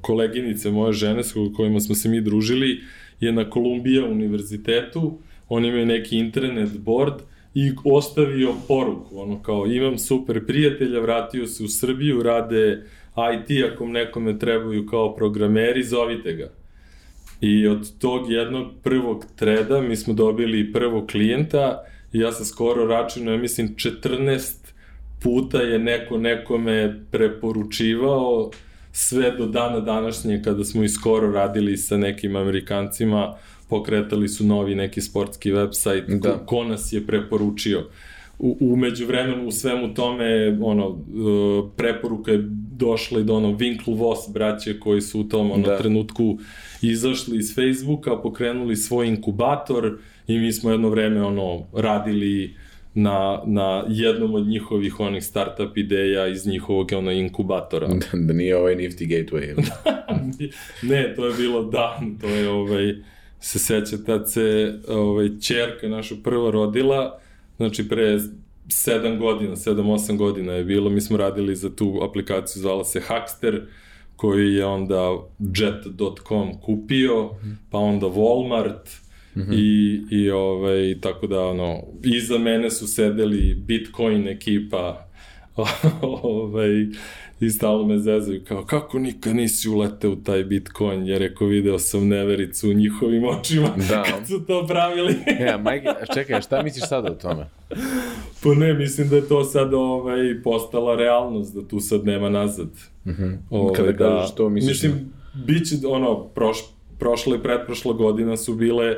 koleginice moje žene s kojima smo se mi družili je na Kolumbija univerzitetu, on ima neki internet board i ostavio poruku, ono kao imam super prijatelja, vratio se u Srbiju, rade IT, ako nekome trebaju kao programeri, zovite ga. I od tog jednog prvog treda mi smo dobili prvog klijenta i ja sam skoro računao, ja mislim 14 puta je neko nekome preporučivao sve do dana današnje kada smo i skoro radili sa nekim Amerikancima, pokretali su novi neki sportski website, da. ko, ko nas je preporučio. U, umeđu vremenu u svemu tome ono, e, preporuka je došla i do ono Winklevoss braće koji su u tom ono, da. trenutku izašli iz Facebooka, pokrenuli svoj inkubator i mi smo jedno vreme ono, radili na, na jednom od njihovih onih startup ideja iz njihovog ono, inkubatora. Da, da nije ovaj Nifty Gateway. ne, to je bilo dan, to je ovaj, se seća tad se ovaj, čerka naša prva rodila, znači pre 7 godina, 7-8 godina je bilo, mi smo radili za tu aplikaciju, zvala se Hackster, koju je onda jet.com kupio, mm -hmm. pa onda Walmart, Mm -hmm. I, i ovaj, tako da, ono, iza mene su sedeli Bitcoin ekipa, ovaj, i stalo me zezaju kao kako nikad nisi uleteo u taj Bitcoin jer rekao video sam nevericu u njihovim očima da. kad su to pravili ja, Mike, čekaj, šta misliš sada o tome? pa ne, mislim da je to sad ovaj, postala realnost da tu sad nema nazad mm -hmm. ovaj, kada da, kažeš to misliš mislim, da... bit će ono, proš, prošle i pretprošla godina su bile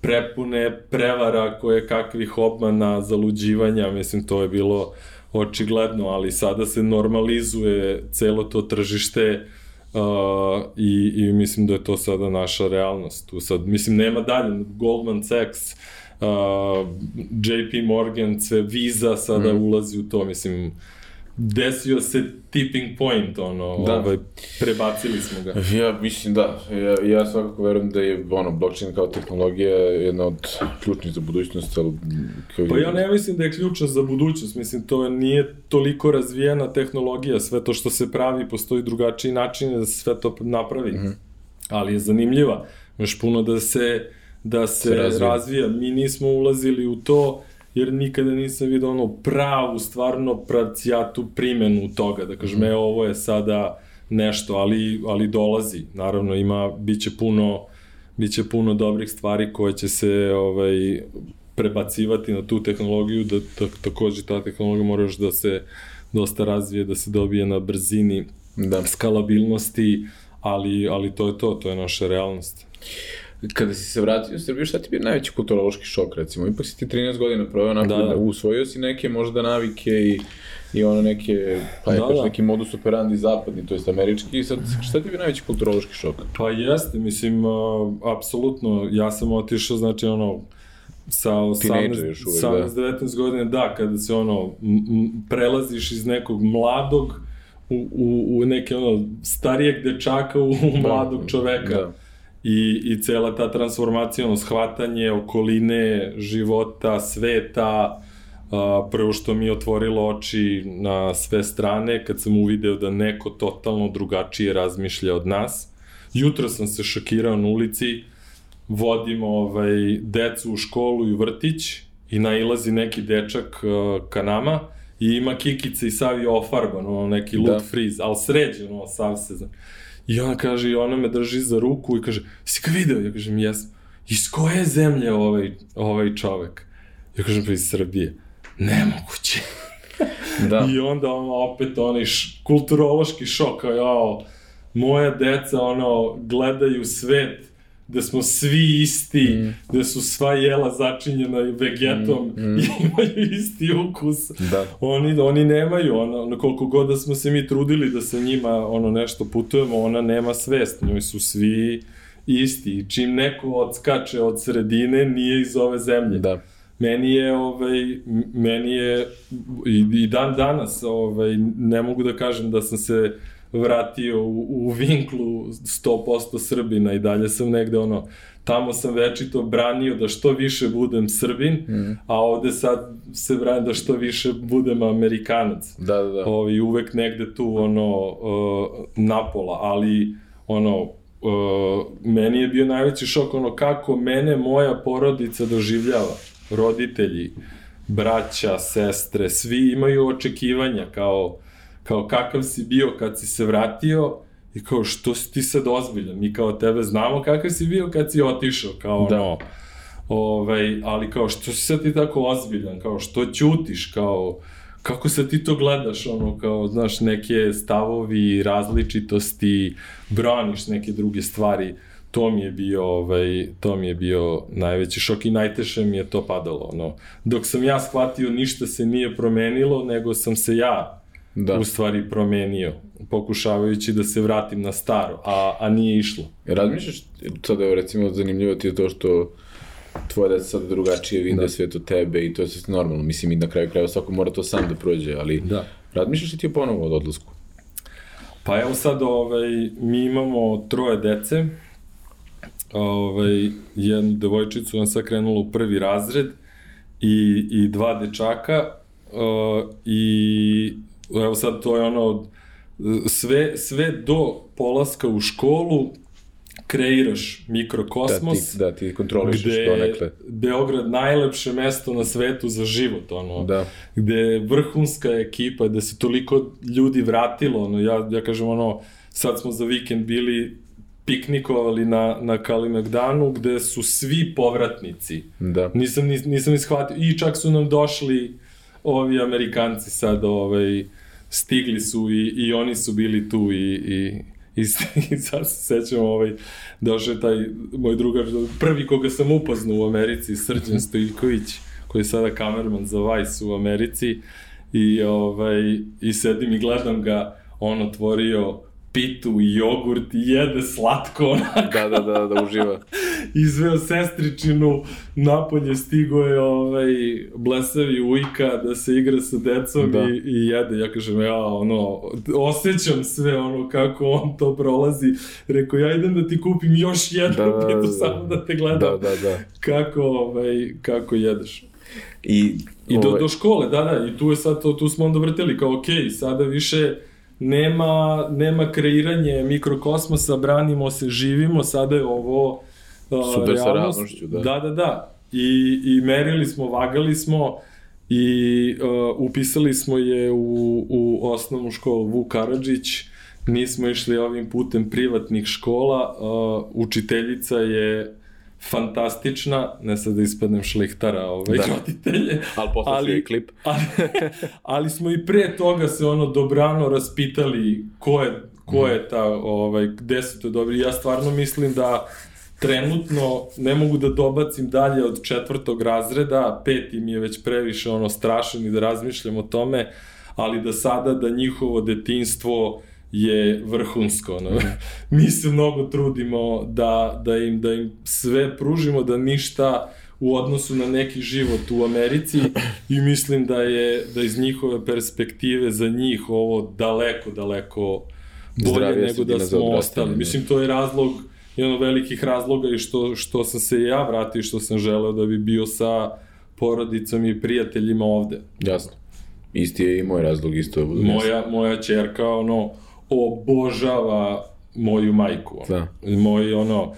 prepune prevara koje kakvih obmana, zaluđivanja, mislim to je bilo očigledno, ali sada se normalizuje celo to tržište uh, i, i mislim da je to sada naša realnost. Tu sad, mislim, nema dalje, Goldman Sachs, uh, JP Morgan, sve Visa sada mm. ulazi u to, mislim, desio se tipping point, ono, da. ovaj, prebacili smo ga. Ja mislim da, ja, ja svakako verujem da je, ono, blockchain kao tehnologija jedna od ključnih za budućnost, ali... Kao pa ja ne mislim da je ključna za budućnost, mislim, to nije toliko razvijena tehnologija, sve to što se pravi, postoji drugačiji način da se sve to napravi, mm -hmm. ali je zanimljiva, još puno da se, da se, se razvija. razvija, mi nismo ulazili u to, jer nikada nisam vidio ono pravu, stvarno pravcijatu primenu toga, da kažem, mm. e, ovo je sada nešto, ali, ali dolazi, naravno ima, bit će puno, bit će puno dobrih stvari koje će se ovaj, prebacivati na tu tehnologiju, da, da takođe ta tehnologija mora još da se dosta razvije, da se dobije na brzini da. skalabilnosti, ali, ali to je to, to je naša realnost kada si se vratio u Srbiju, šta ti bi najveći kulturološki šok, recimo? Ipak si ti 13 godina proveo onako, da, da. usvojio si neke možda navike i, i ono neke, pa je da, da. neki modus operandi zapadni, to jest američki, i sad šta ti bi najveći kulturološki šok? Pa jeste, mislim, uh, apsolutno, ja sam otišao, znači ono, sa 18, uvek, 18 da. 19 godina, da, kada se ono, prelaziš iz nekog mladog u, u, u neke ono, starijeg dečaka u, u da. mladog čoveka. Da i, i cela ta transformacija, ono, shvatanje okoline, života, sveta, a, prvo što mi je otvorilo oči na sve strane, kad sam uvideo da neko totalno drugačije razmišlja od nas. Jutro sam se šokirao na ulici, vodim ovaj, decu u školu i u vrtić i nailazi neki dečak uh, ka nama i ima kikice i sav je ofarban, ono, neki loot da. freeze, ali sređen, ono, sav se znam. I ona kaže, i ona me drži za ruku i kaže, si ga video? Ja kažem, jesam. Iz koje zemlje ovaj, ovaj čovek? Ja kažem, pa iz Srbije. Nemoguće. da. I onda ono, opet onaj kulturološki šok, kao, jao, moja deca, ono, gledaju svet da smo svi isti, mm. da su sva jela začinjena vegetom mm. Mm. i imaju isti ukus. Da. Oni, oni nemaju, ono, ono, koliko god da smo se mi trudili da sa njima ono nešto putujemo, ona nema svest, njoj su svi isti. Čim neko odskače od sredine, nije iz ove zemlje. Da meni je ovaj meni je i, i dan danas ovaj ne mogu da kažem da sam se vratio u, u vinklu 100% Srbina i dalje sam negde ono tamo sam večito branio da što više budem Srbin, mm. a ovde sad se branim da što više budem Amerikanac. Da, da, da. Ovi, uvek negde tu ono uh, napola, ali ono uh, meni je bio najveći šok ono kako mene moja porodica doživljava roditelji, braća, sestre, svi imaju očekivanja kao, kao kakav si bio kad si se vratio i kao što si ti sad ozbiljan, mi kao tebe znamo kakav si bio kad si otišao, kao da. ono, ovaj, ali kao što si sad ti tako ozbiljan, kao što ćutiš, kao kako se ti to gledaš, ono, kao, znaš, neke stavovi, različitosti, braniš neke druge stvari. To mi je bio ovaj to mi je bio najveći šok i najteže mi je to padalo ono. Dok sam ja shvatio ništa se nije promenilo nego sam se ja da. u stvari promenio pokušavajući da se vratim na staro a a nije išlo razmišljaš sad evo recimo zanimljivo ti je to što tvoje deca sad drugačije vide da. svet od tebe i to je sve normalno mislim i na kraju krajeva svako mora to sam da prođe ali da. razmišljaš li ti ponovo od odlasku Pa evo sad, ovaj, mi imamo troje dece, ovaj, jednu devojčicu, on sad krenula u prvi razred i, i dva dečaka uh, i evo sad to je ono sve, sve do polaska u školu kreiraš mikrokosmos. Da ti, da ti kontrolišeš donekle. Beograd najlepše mesto na svetu za život, ono. Da. Gde je vrhunska ekipa, gde se toliko ljudi vratilo, ono, ja, ja kažem, ono, sad smo za vikend bili piknikovali na, na Kalimegdanu gde su svi povratnici. Da. Nisam, nis, nisam ishvatio. I čak su nam došli ovi Amerikanci sad, ovaj, stigli su i, i oni su bili tu i, i, i, i sad se sećam, ovaj, došao je taj moj drugar, prvi koga sam upoznao u Americi, Srđan Stojković, koji je sada kamerman za Vice u Americi i, ovaj, i sedim i gledam ga, on otvorio pitu i jogurt i jede slatko onako. Da, da, da, da uživa. Izveo sestričinu, napolje stigo je ovaj, blesavi ujka da se igra sa decom da. i, i jede. Ja kažem, ja ono, osjećam sve ono kako on to prolazi. Rekao, ja idem da ti kupim još jednu da, da, pitu da, samo da te gledam. Da, da, da. Kako, ovaj, kako jedeš. I, I do, ovaj... do škole, da, da, i tu je sad to, tu smo onda vrteli kao, okej, okay, sada više nema, nema kreiranje mikrokosmosa, branimo se, živimo, sada je ovo uh, Super sa realnošću, da. Da, da, da. I, I merili smo, vagali smo i uh, upisali smo je u, u osnovnu školu Vuk Karadžić, nismo išli ovim putem privatnih škola, uh, učiteljica je fantastična, ne sad da ispadnem šlihtara ovaj, da. roditelje. ali posle klip. ali, ali smo i pre toga se ono dobrano raspitali ko je, ko je ta, ovaj, gde su to dobri. Ja stvarno mislim da trenutno ne mogu da dobacim dalje od četvrtog razreda, peti mi je već previše ono strašan i da razmišljam o tome, ali da sada da njihovo detinstvo je vrhunsko. No. Mi se mnogo trudimo da, da, im, da im sve pružimo, da ništa u odnosu na neki život u Americi i mislim da je da iz njihove perspektive za njih ovo daleko, daleko bolje Zdravije nego da smo ostali. Da. Mislim, to je razlog, jedan od velikih razloga i što, što sam se ja vratio i što sam želeo da bi bio sa porodicom i prijateljima ovde. Jasno. Isti je i moj razlog isto. Moja, moja čerka, ono, obožava moju majku. Da. Moj, ono, uh,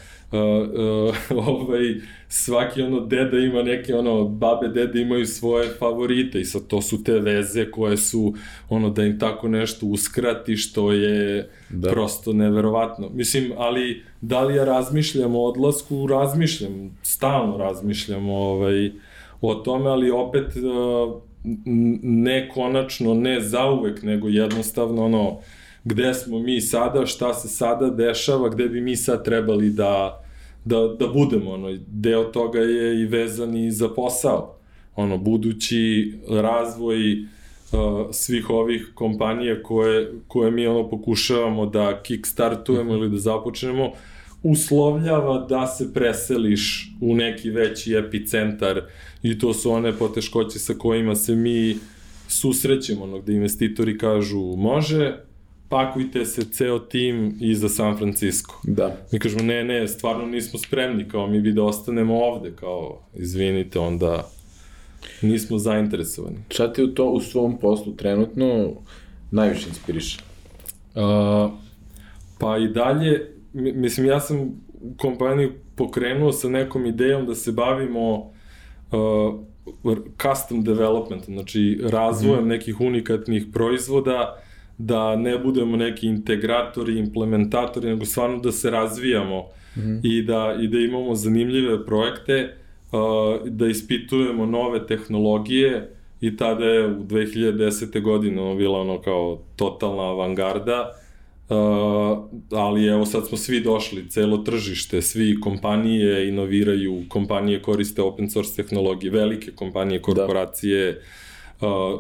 uh, ovaj, svaki ono deda ima neke ono babe dede imaju svoje favorite i sad to su te veze koje su ono da im tako nešto uskrati što je da. prosto neverovatno mislim ali da li ja razmišljam o odlasku razmišljam stalno razmišljam ovaj o tome ali opet uh, ne konačno ne zauvek nego jednostavno ono gde smo mi sada, šta se sada dešava, gde bi mi sad trebali da, da, da budemo, ono, deo toga je i vezan i za posao. Ono, budući razvoj uh, svih ovih kompanija koje, koje mi ono pokušavamo da kickstartujemo ili da započnemo, uslovljava da se preseliš u neki veći epicentar i to su one poteškoće sa kojima se mi susrećemo, ono, gde investitori kažu može, pakujte se ceo tim i za San Francisco. Da. Mi kažemo, ne, ne, stvarno nismo spremni, kao mi bi da ostanemo ovde, kao, izvinite, onda nismo zainteresovani. Šta te u, to, u svom poslu trenutno najviše inspiriše? Uh, pa i dalje, mislim, ja sam kompaniju pokrenuo sa nekom idejom da se bavimo uh, custom development, znači razvojem mm. nekih unikatnih proizvoda, da ne budemo neki integratori, implementatori, nego stvarno da se razvijamo mm -hmm. i, da, i da imamo zanimljive projekte, uh, da ispitujemo nove tehnologije i tada je u 2010. godine ono bila ono kao totalna avangarda, uh, ali evo sad smo svi došli, celo tržište, svi kompanije inoviraju, kompanije koriste open source tehnologije, velike kompanije, korporacije, da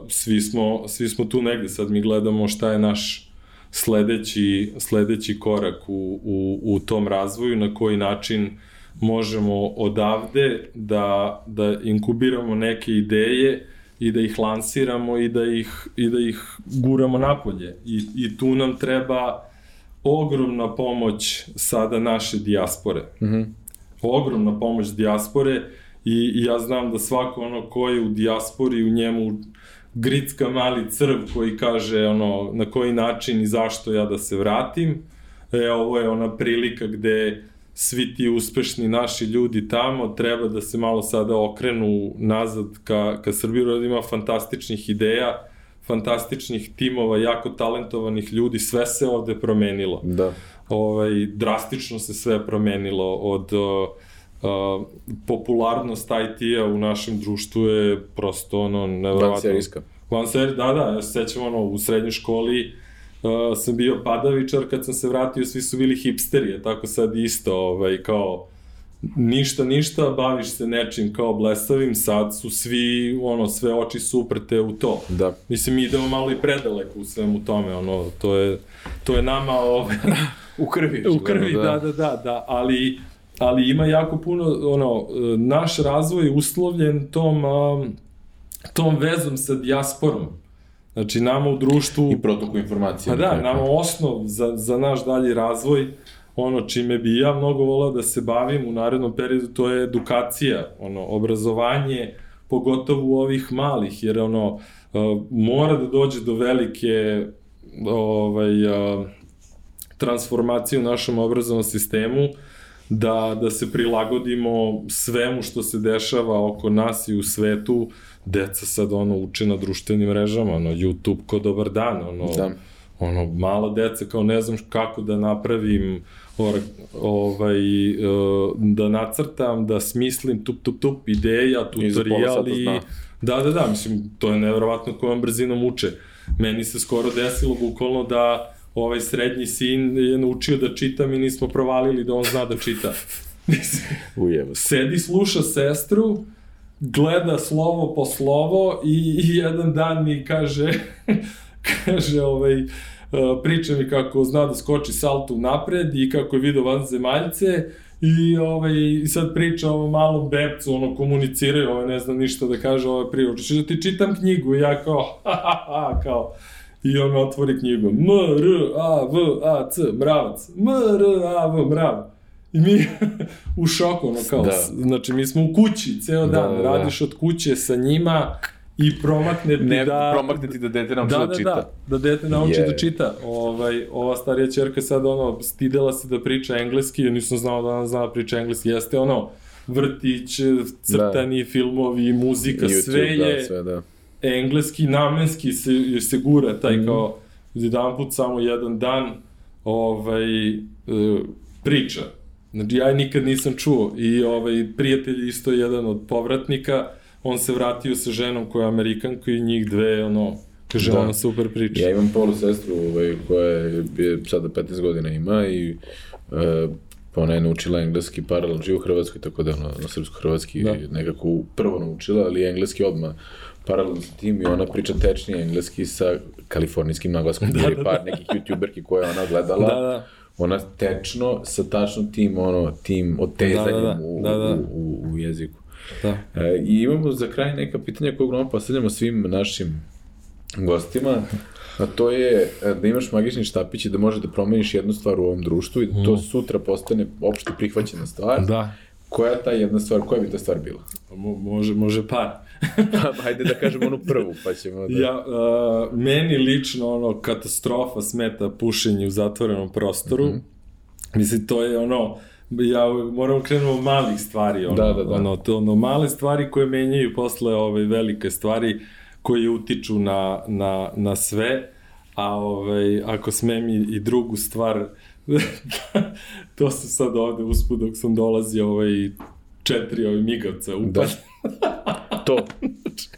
svi, smo, svi smo tu negde, sad mi gledamo šta je naš sledeći, sledeći korak u, u, u tom razvoju, na koji način možemo odavde da, da inkubiramo neke ideje i da ih lansiramo i da ih, i da ih guramo napolje. I, I tu nam treba ogromna pomoć sada naše dijaspore. Mm -hmm. Ogromna pomoć dijaspore i, i ja znam da svako ono ko je u dijaspori, u njemu gricka mali crv koji kaže ono na koji način i zašto ja da se vratim. E, ovo je ona prilika gde svi ti uspešni naši ljudi tamo treba da se malo sada okrenu nazad ka, ka Srbiju, da ima fantastičnih ideja, fantastičnih timova, jako talentovanih ljudi, sve se ovde promenilo. Da. Ovaj, drastično se sve promenilo od uh, uh, popularnost IT-a u našem društvu je prosto ono nevrovatno. Vanserijska. Vanseri, da, da, ja se sećam ono, u srednjoj školi uh, sam bio padavičar, kad sam se vratio svi su bili hipsteri, tako sad isto, ovaj, kao ništa, ništa, baviš se nečim kao blesavim, sad su svi, ono, sve oči su uprte u to. Da. Mislim, mi idemo malo i predaleko u svemu tome, ono, to je, to je nama, ovaj, u krvi. u krvi, da. da, da, da, da, ali ali ima jako puno, ono, naš razvoj je uslovljen tom, tom vezom sa dijasporom. Znači, nama u društvu... I protoku informacija. Pa da, nama osnov za, za naš dalji razvoj, ono čime bi ja mnogo volao da se bavim u narednom periodu, to je edukacija, ono, obrazovanje, pogotovo u ovih malih, jer ono, uh, mora da dođe do velike ovaj, uh, transformacije u našem obrazovnom sistemu, da, da se prilagodimo svemu što se dešava oko nas i u svetu, deca sad ono uče na društvenim mrežama, ono YouTube ko dobar dan, ono, da. ono mala deca kao ne znam kako da napravim or, ovaj, uh, da nacrtam, da smislim tup tup tup ideja, tutoriali. Da, da, da, mislim, to je nevjerovatno kojom brzinom uče. Meni se skoro desilo bukvalno da ovaj srednji sin je naučio da čita, mi nismo provalili da on zna da čita. Ujevo. Sedi, sluša sestru, gleda slovo po slovo i, i jedan dan mi kaže, kaže ovaj, uh, priča mi kako zna da skoči saltu napred i kako je video vanzemaljce i ovaj, sad priča o malom bebcu, ono, komuniciraju, ovaj, ne znam ništa da kaže, ovaj, prije, da ti čitam knjigu i ja kao, ha, ha, ha, kao, I on otvori knjigu. M, R, A, V, A, C, mravac. M, R, A, V, mrav. I mi u šoku, ono kao, da. znači mi smo u kući ceo da, dan, da, da, radiš od kuće sa njima i promakne ti ne, da... promakne ti da dete nauči da, da, da čita. Da, da dete nauči yeah. da čita. Ovaj, ova starija čerka sad ono, stidela se da priča engleski, ja nisam znao da ona zna da priča engleski, jeste ono, vrtić, crtani da. filmovi, muzika, YouTube, sve da, je... Da, sve, da engleski namenski se, se gura taj mm. kao jedan put samo jedan dan ovaj, e, priča. Znači ja nikad nisam čuo i ovaj, prijatelj isto jedan od povratnika, on se vratio sa ženom koja je Amerikanka i njih dve, ono, kaže, da. ona super priča. Ja imam polu sestru ovaj, koja je sada 15 godina ima i uh, pa ona je naučila engleski paralelno, živi u Hrvatskoj, tako da ona na srpsko-hrvatski da. nekako prvo naučila, ali engleski odmah paralelno sa tim i ona priča tečni engleski sa kalifornijskim naglaskom, da, da, da. par nekih youtuberki koje ona gledala. Da, da ona tečno sa tačno tim ono tim otezanjem da, da, da. U, da, da. U, u, u jeziku. Da. E, I imamo za kraj neka pitanja koje uglavnom postavljamo svim našim gostima, a to je e, da imaš magični štapić i da može da promeniš jednu stvar u ovom društvu i da to mm. sutra postane opšte prihvaćena stvar. Da. Koja je ta jedna stvar, koja bi ta stvar bila? Pa mo, može, može par. pa, hajde da kažemo onu prvu, pa ćemo da... Ja, uh, meni lično ono katastrofa smeta pušenje u zatvorenom prostoru. Mm -hmm. Mislim, to je ono, ja moram krenuti malih stvari, ono, da, da, da. ono, to, ono, male stvari koje menjaju posle ove velike stvari koje utiču na, na, na sve, a ovaj, ako smem i, i drugu stvar, to se sad ovde uspud dok sam dolazio ovaj, četiri ovaj migavca upad. Da. to.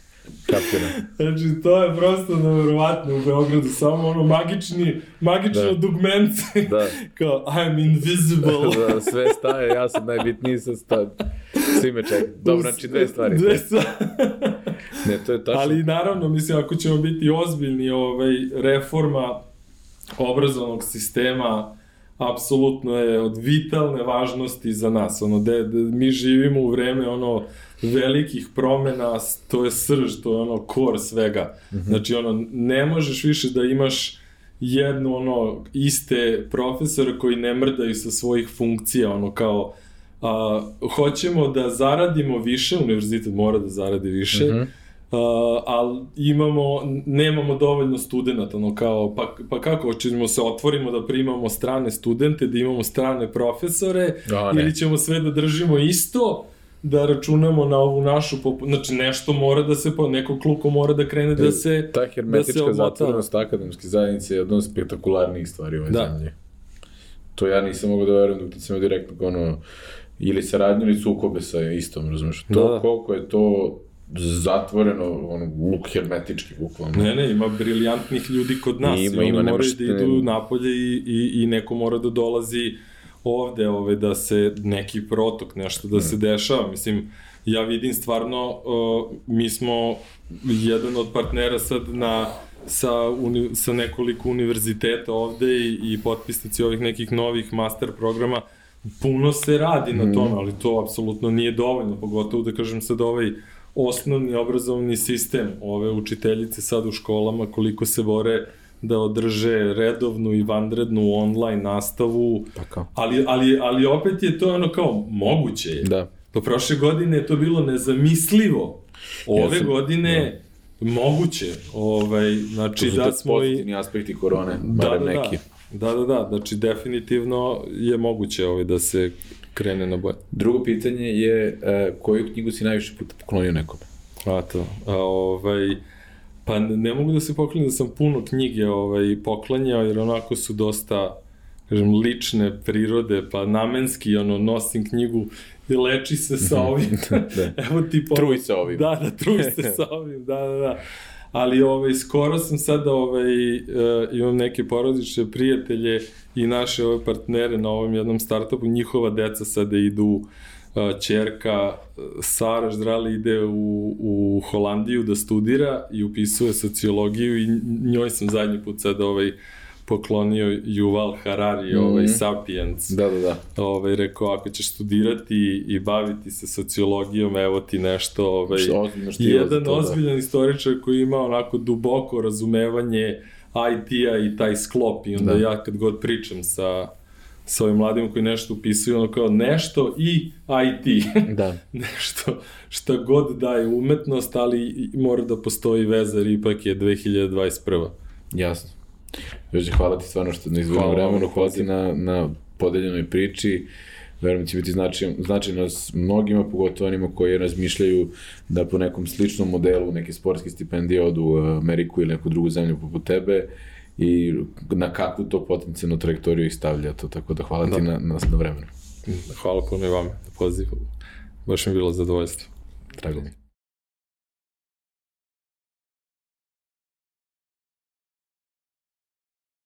Kapiram. Znači, to je prosto nevjerovatno u Beogradu, samo ono magični, magično da. dugmence, da. kao I'm invisible. da, sve staje, ja sam najbitniji sa staje. Svi me čekaju. Dobro, znači dve stvari. Dve stvari. ne, to je tačno. Ali naravno, mislim, ako ćemo biti ozbiljni, ovaj, reforma obrazovnog sistema apsolutno je od vitalne važnosti za nas. Ono, de, de, mi živimo u vreme ono velikih promena, to je srž, to je ono kor svega. Mm -hmm. Znači, ono, ne možeš više da imaš jednu, ono, iste profesore koji ne mrdaju sa svojih funkcija, ono, kao, a, hoćemo da zaradimo više, univerzitet mora da zaradi više, mm -hmm Uh, ali imamo, nemamo dovoljno studenta, ono kao, pa, pa kako, ćemo se otvorimo da primamo strane studente, da imamo strane profesore, da, ili ćemo sve da držimo isto, da računamo na ovu našu znači nešto mora da se po neko kluko mora da krene da se ta hermetička da zatvorenost akademske zajednice je jedna od spektakularnijih stvari u ovoj da. zemlji. To ja nisam mogao da verujem dok ti sam direktno ono ili saradnju ili sukobe sa istom, razumeš? To da. koliko je to zatvoreno, ono, luk hermetički, bukvalno. Ne, ne, ima briljantnih ljudi kod nas ima, i oni ima, moraju da idu napolje i, i, i neko mora da dolazi ovde, ove, da se neki protok, nešto da se mm. dešava. Mislim, ja vidim stvarno, uh, mi smo jedan od partnera sad na sa, uni, sa nekoliko univerziteta ovde i, i potpisnici ovih nekih novih master programa, puno se radi mm. na tome, ali to apsolutno nije dovoljno, pogotovo da kažem sad ovaj osnovni obrazovni sistem, ove učiteljice sad u školama, koliko se bore da održe redovnu i vanrednu online nastavu, Tako. ali, ali, ali opet je to ono kao moguće je. Da. Do prošle godine je to bilo nezamislivo. Ove ja sam, godine da. moguće. Ovaj, znači to su da smo pozitivni i... aspekti korone, da, barem da, neki. Da, da, da, da, znači definitivno je moguće ovaj, da se krene na boje. Drugo pitanje je uh, koju knjigu si najviše puta poklonio nekome? A to, a, ovaj, pa ne mogu da se poklonim da sam puno knjige ovaj, poklanjao, jer onako su dosta kažem, lične prirode, pa namenski, ono, nosim knjigu i leči se sa mhm. ovim. da. Evo ti po... Truj se ovim. Da, da, truj se sa ovim, da, da, da. Ali ovaj, skoro sam sada, ovaj, uh, imam neke porodične prijatelje i naše ove partnere na ovom jednom startupu, njihova deca sada idu čerka Sara Ždrali ide u, u Holandiju da studira i upisuje sociologiju i njoj sam zadnji put sad ovaj poklonio Yuval Harari, mm -hmm. ovaj Sapiens. Da, da, da. Ovaj rekao ako ćeš studirati i baviti se sociologijom, evo ti nešto, ovaj što ozbiljno što jedan to, da. ozbiljan da. istoričar koji ima onako duboko razumevanje IT-a i taj sklop i onda da. ja kad god pričam sa sa ovim mladim koji nešto upisuju, ono kao nešto i IT. Da. nešto šta god daje umetnost, ali mora da postoji veza, jer ipak je 2021. Jasno. Još hvala ti stvarno što ne izvojimo vremenu, hvala ti na, na podeljenoj priči. Verujem da će biti značajno, značajno s mnogima, pogotovo onima koji razmišljaju da po nekom sličnom modelu neke sportske stipendije odu u Ameriku ili neku drugu zemlju poput tebe i na kakvu to potencijalnu trajektoriju ih stavlja to, tako da hvala da. ti na, na, na vremenu. Hvala puno i vama na pozivu. Baš mi je bilo zadovoljstvo. Drago mi.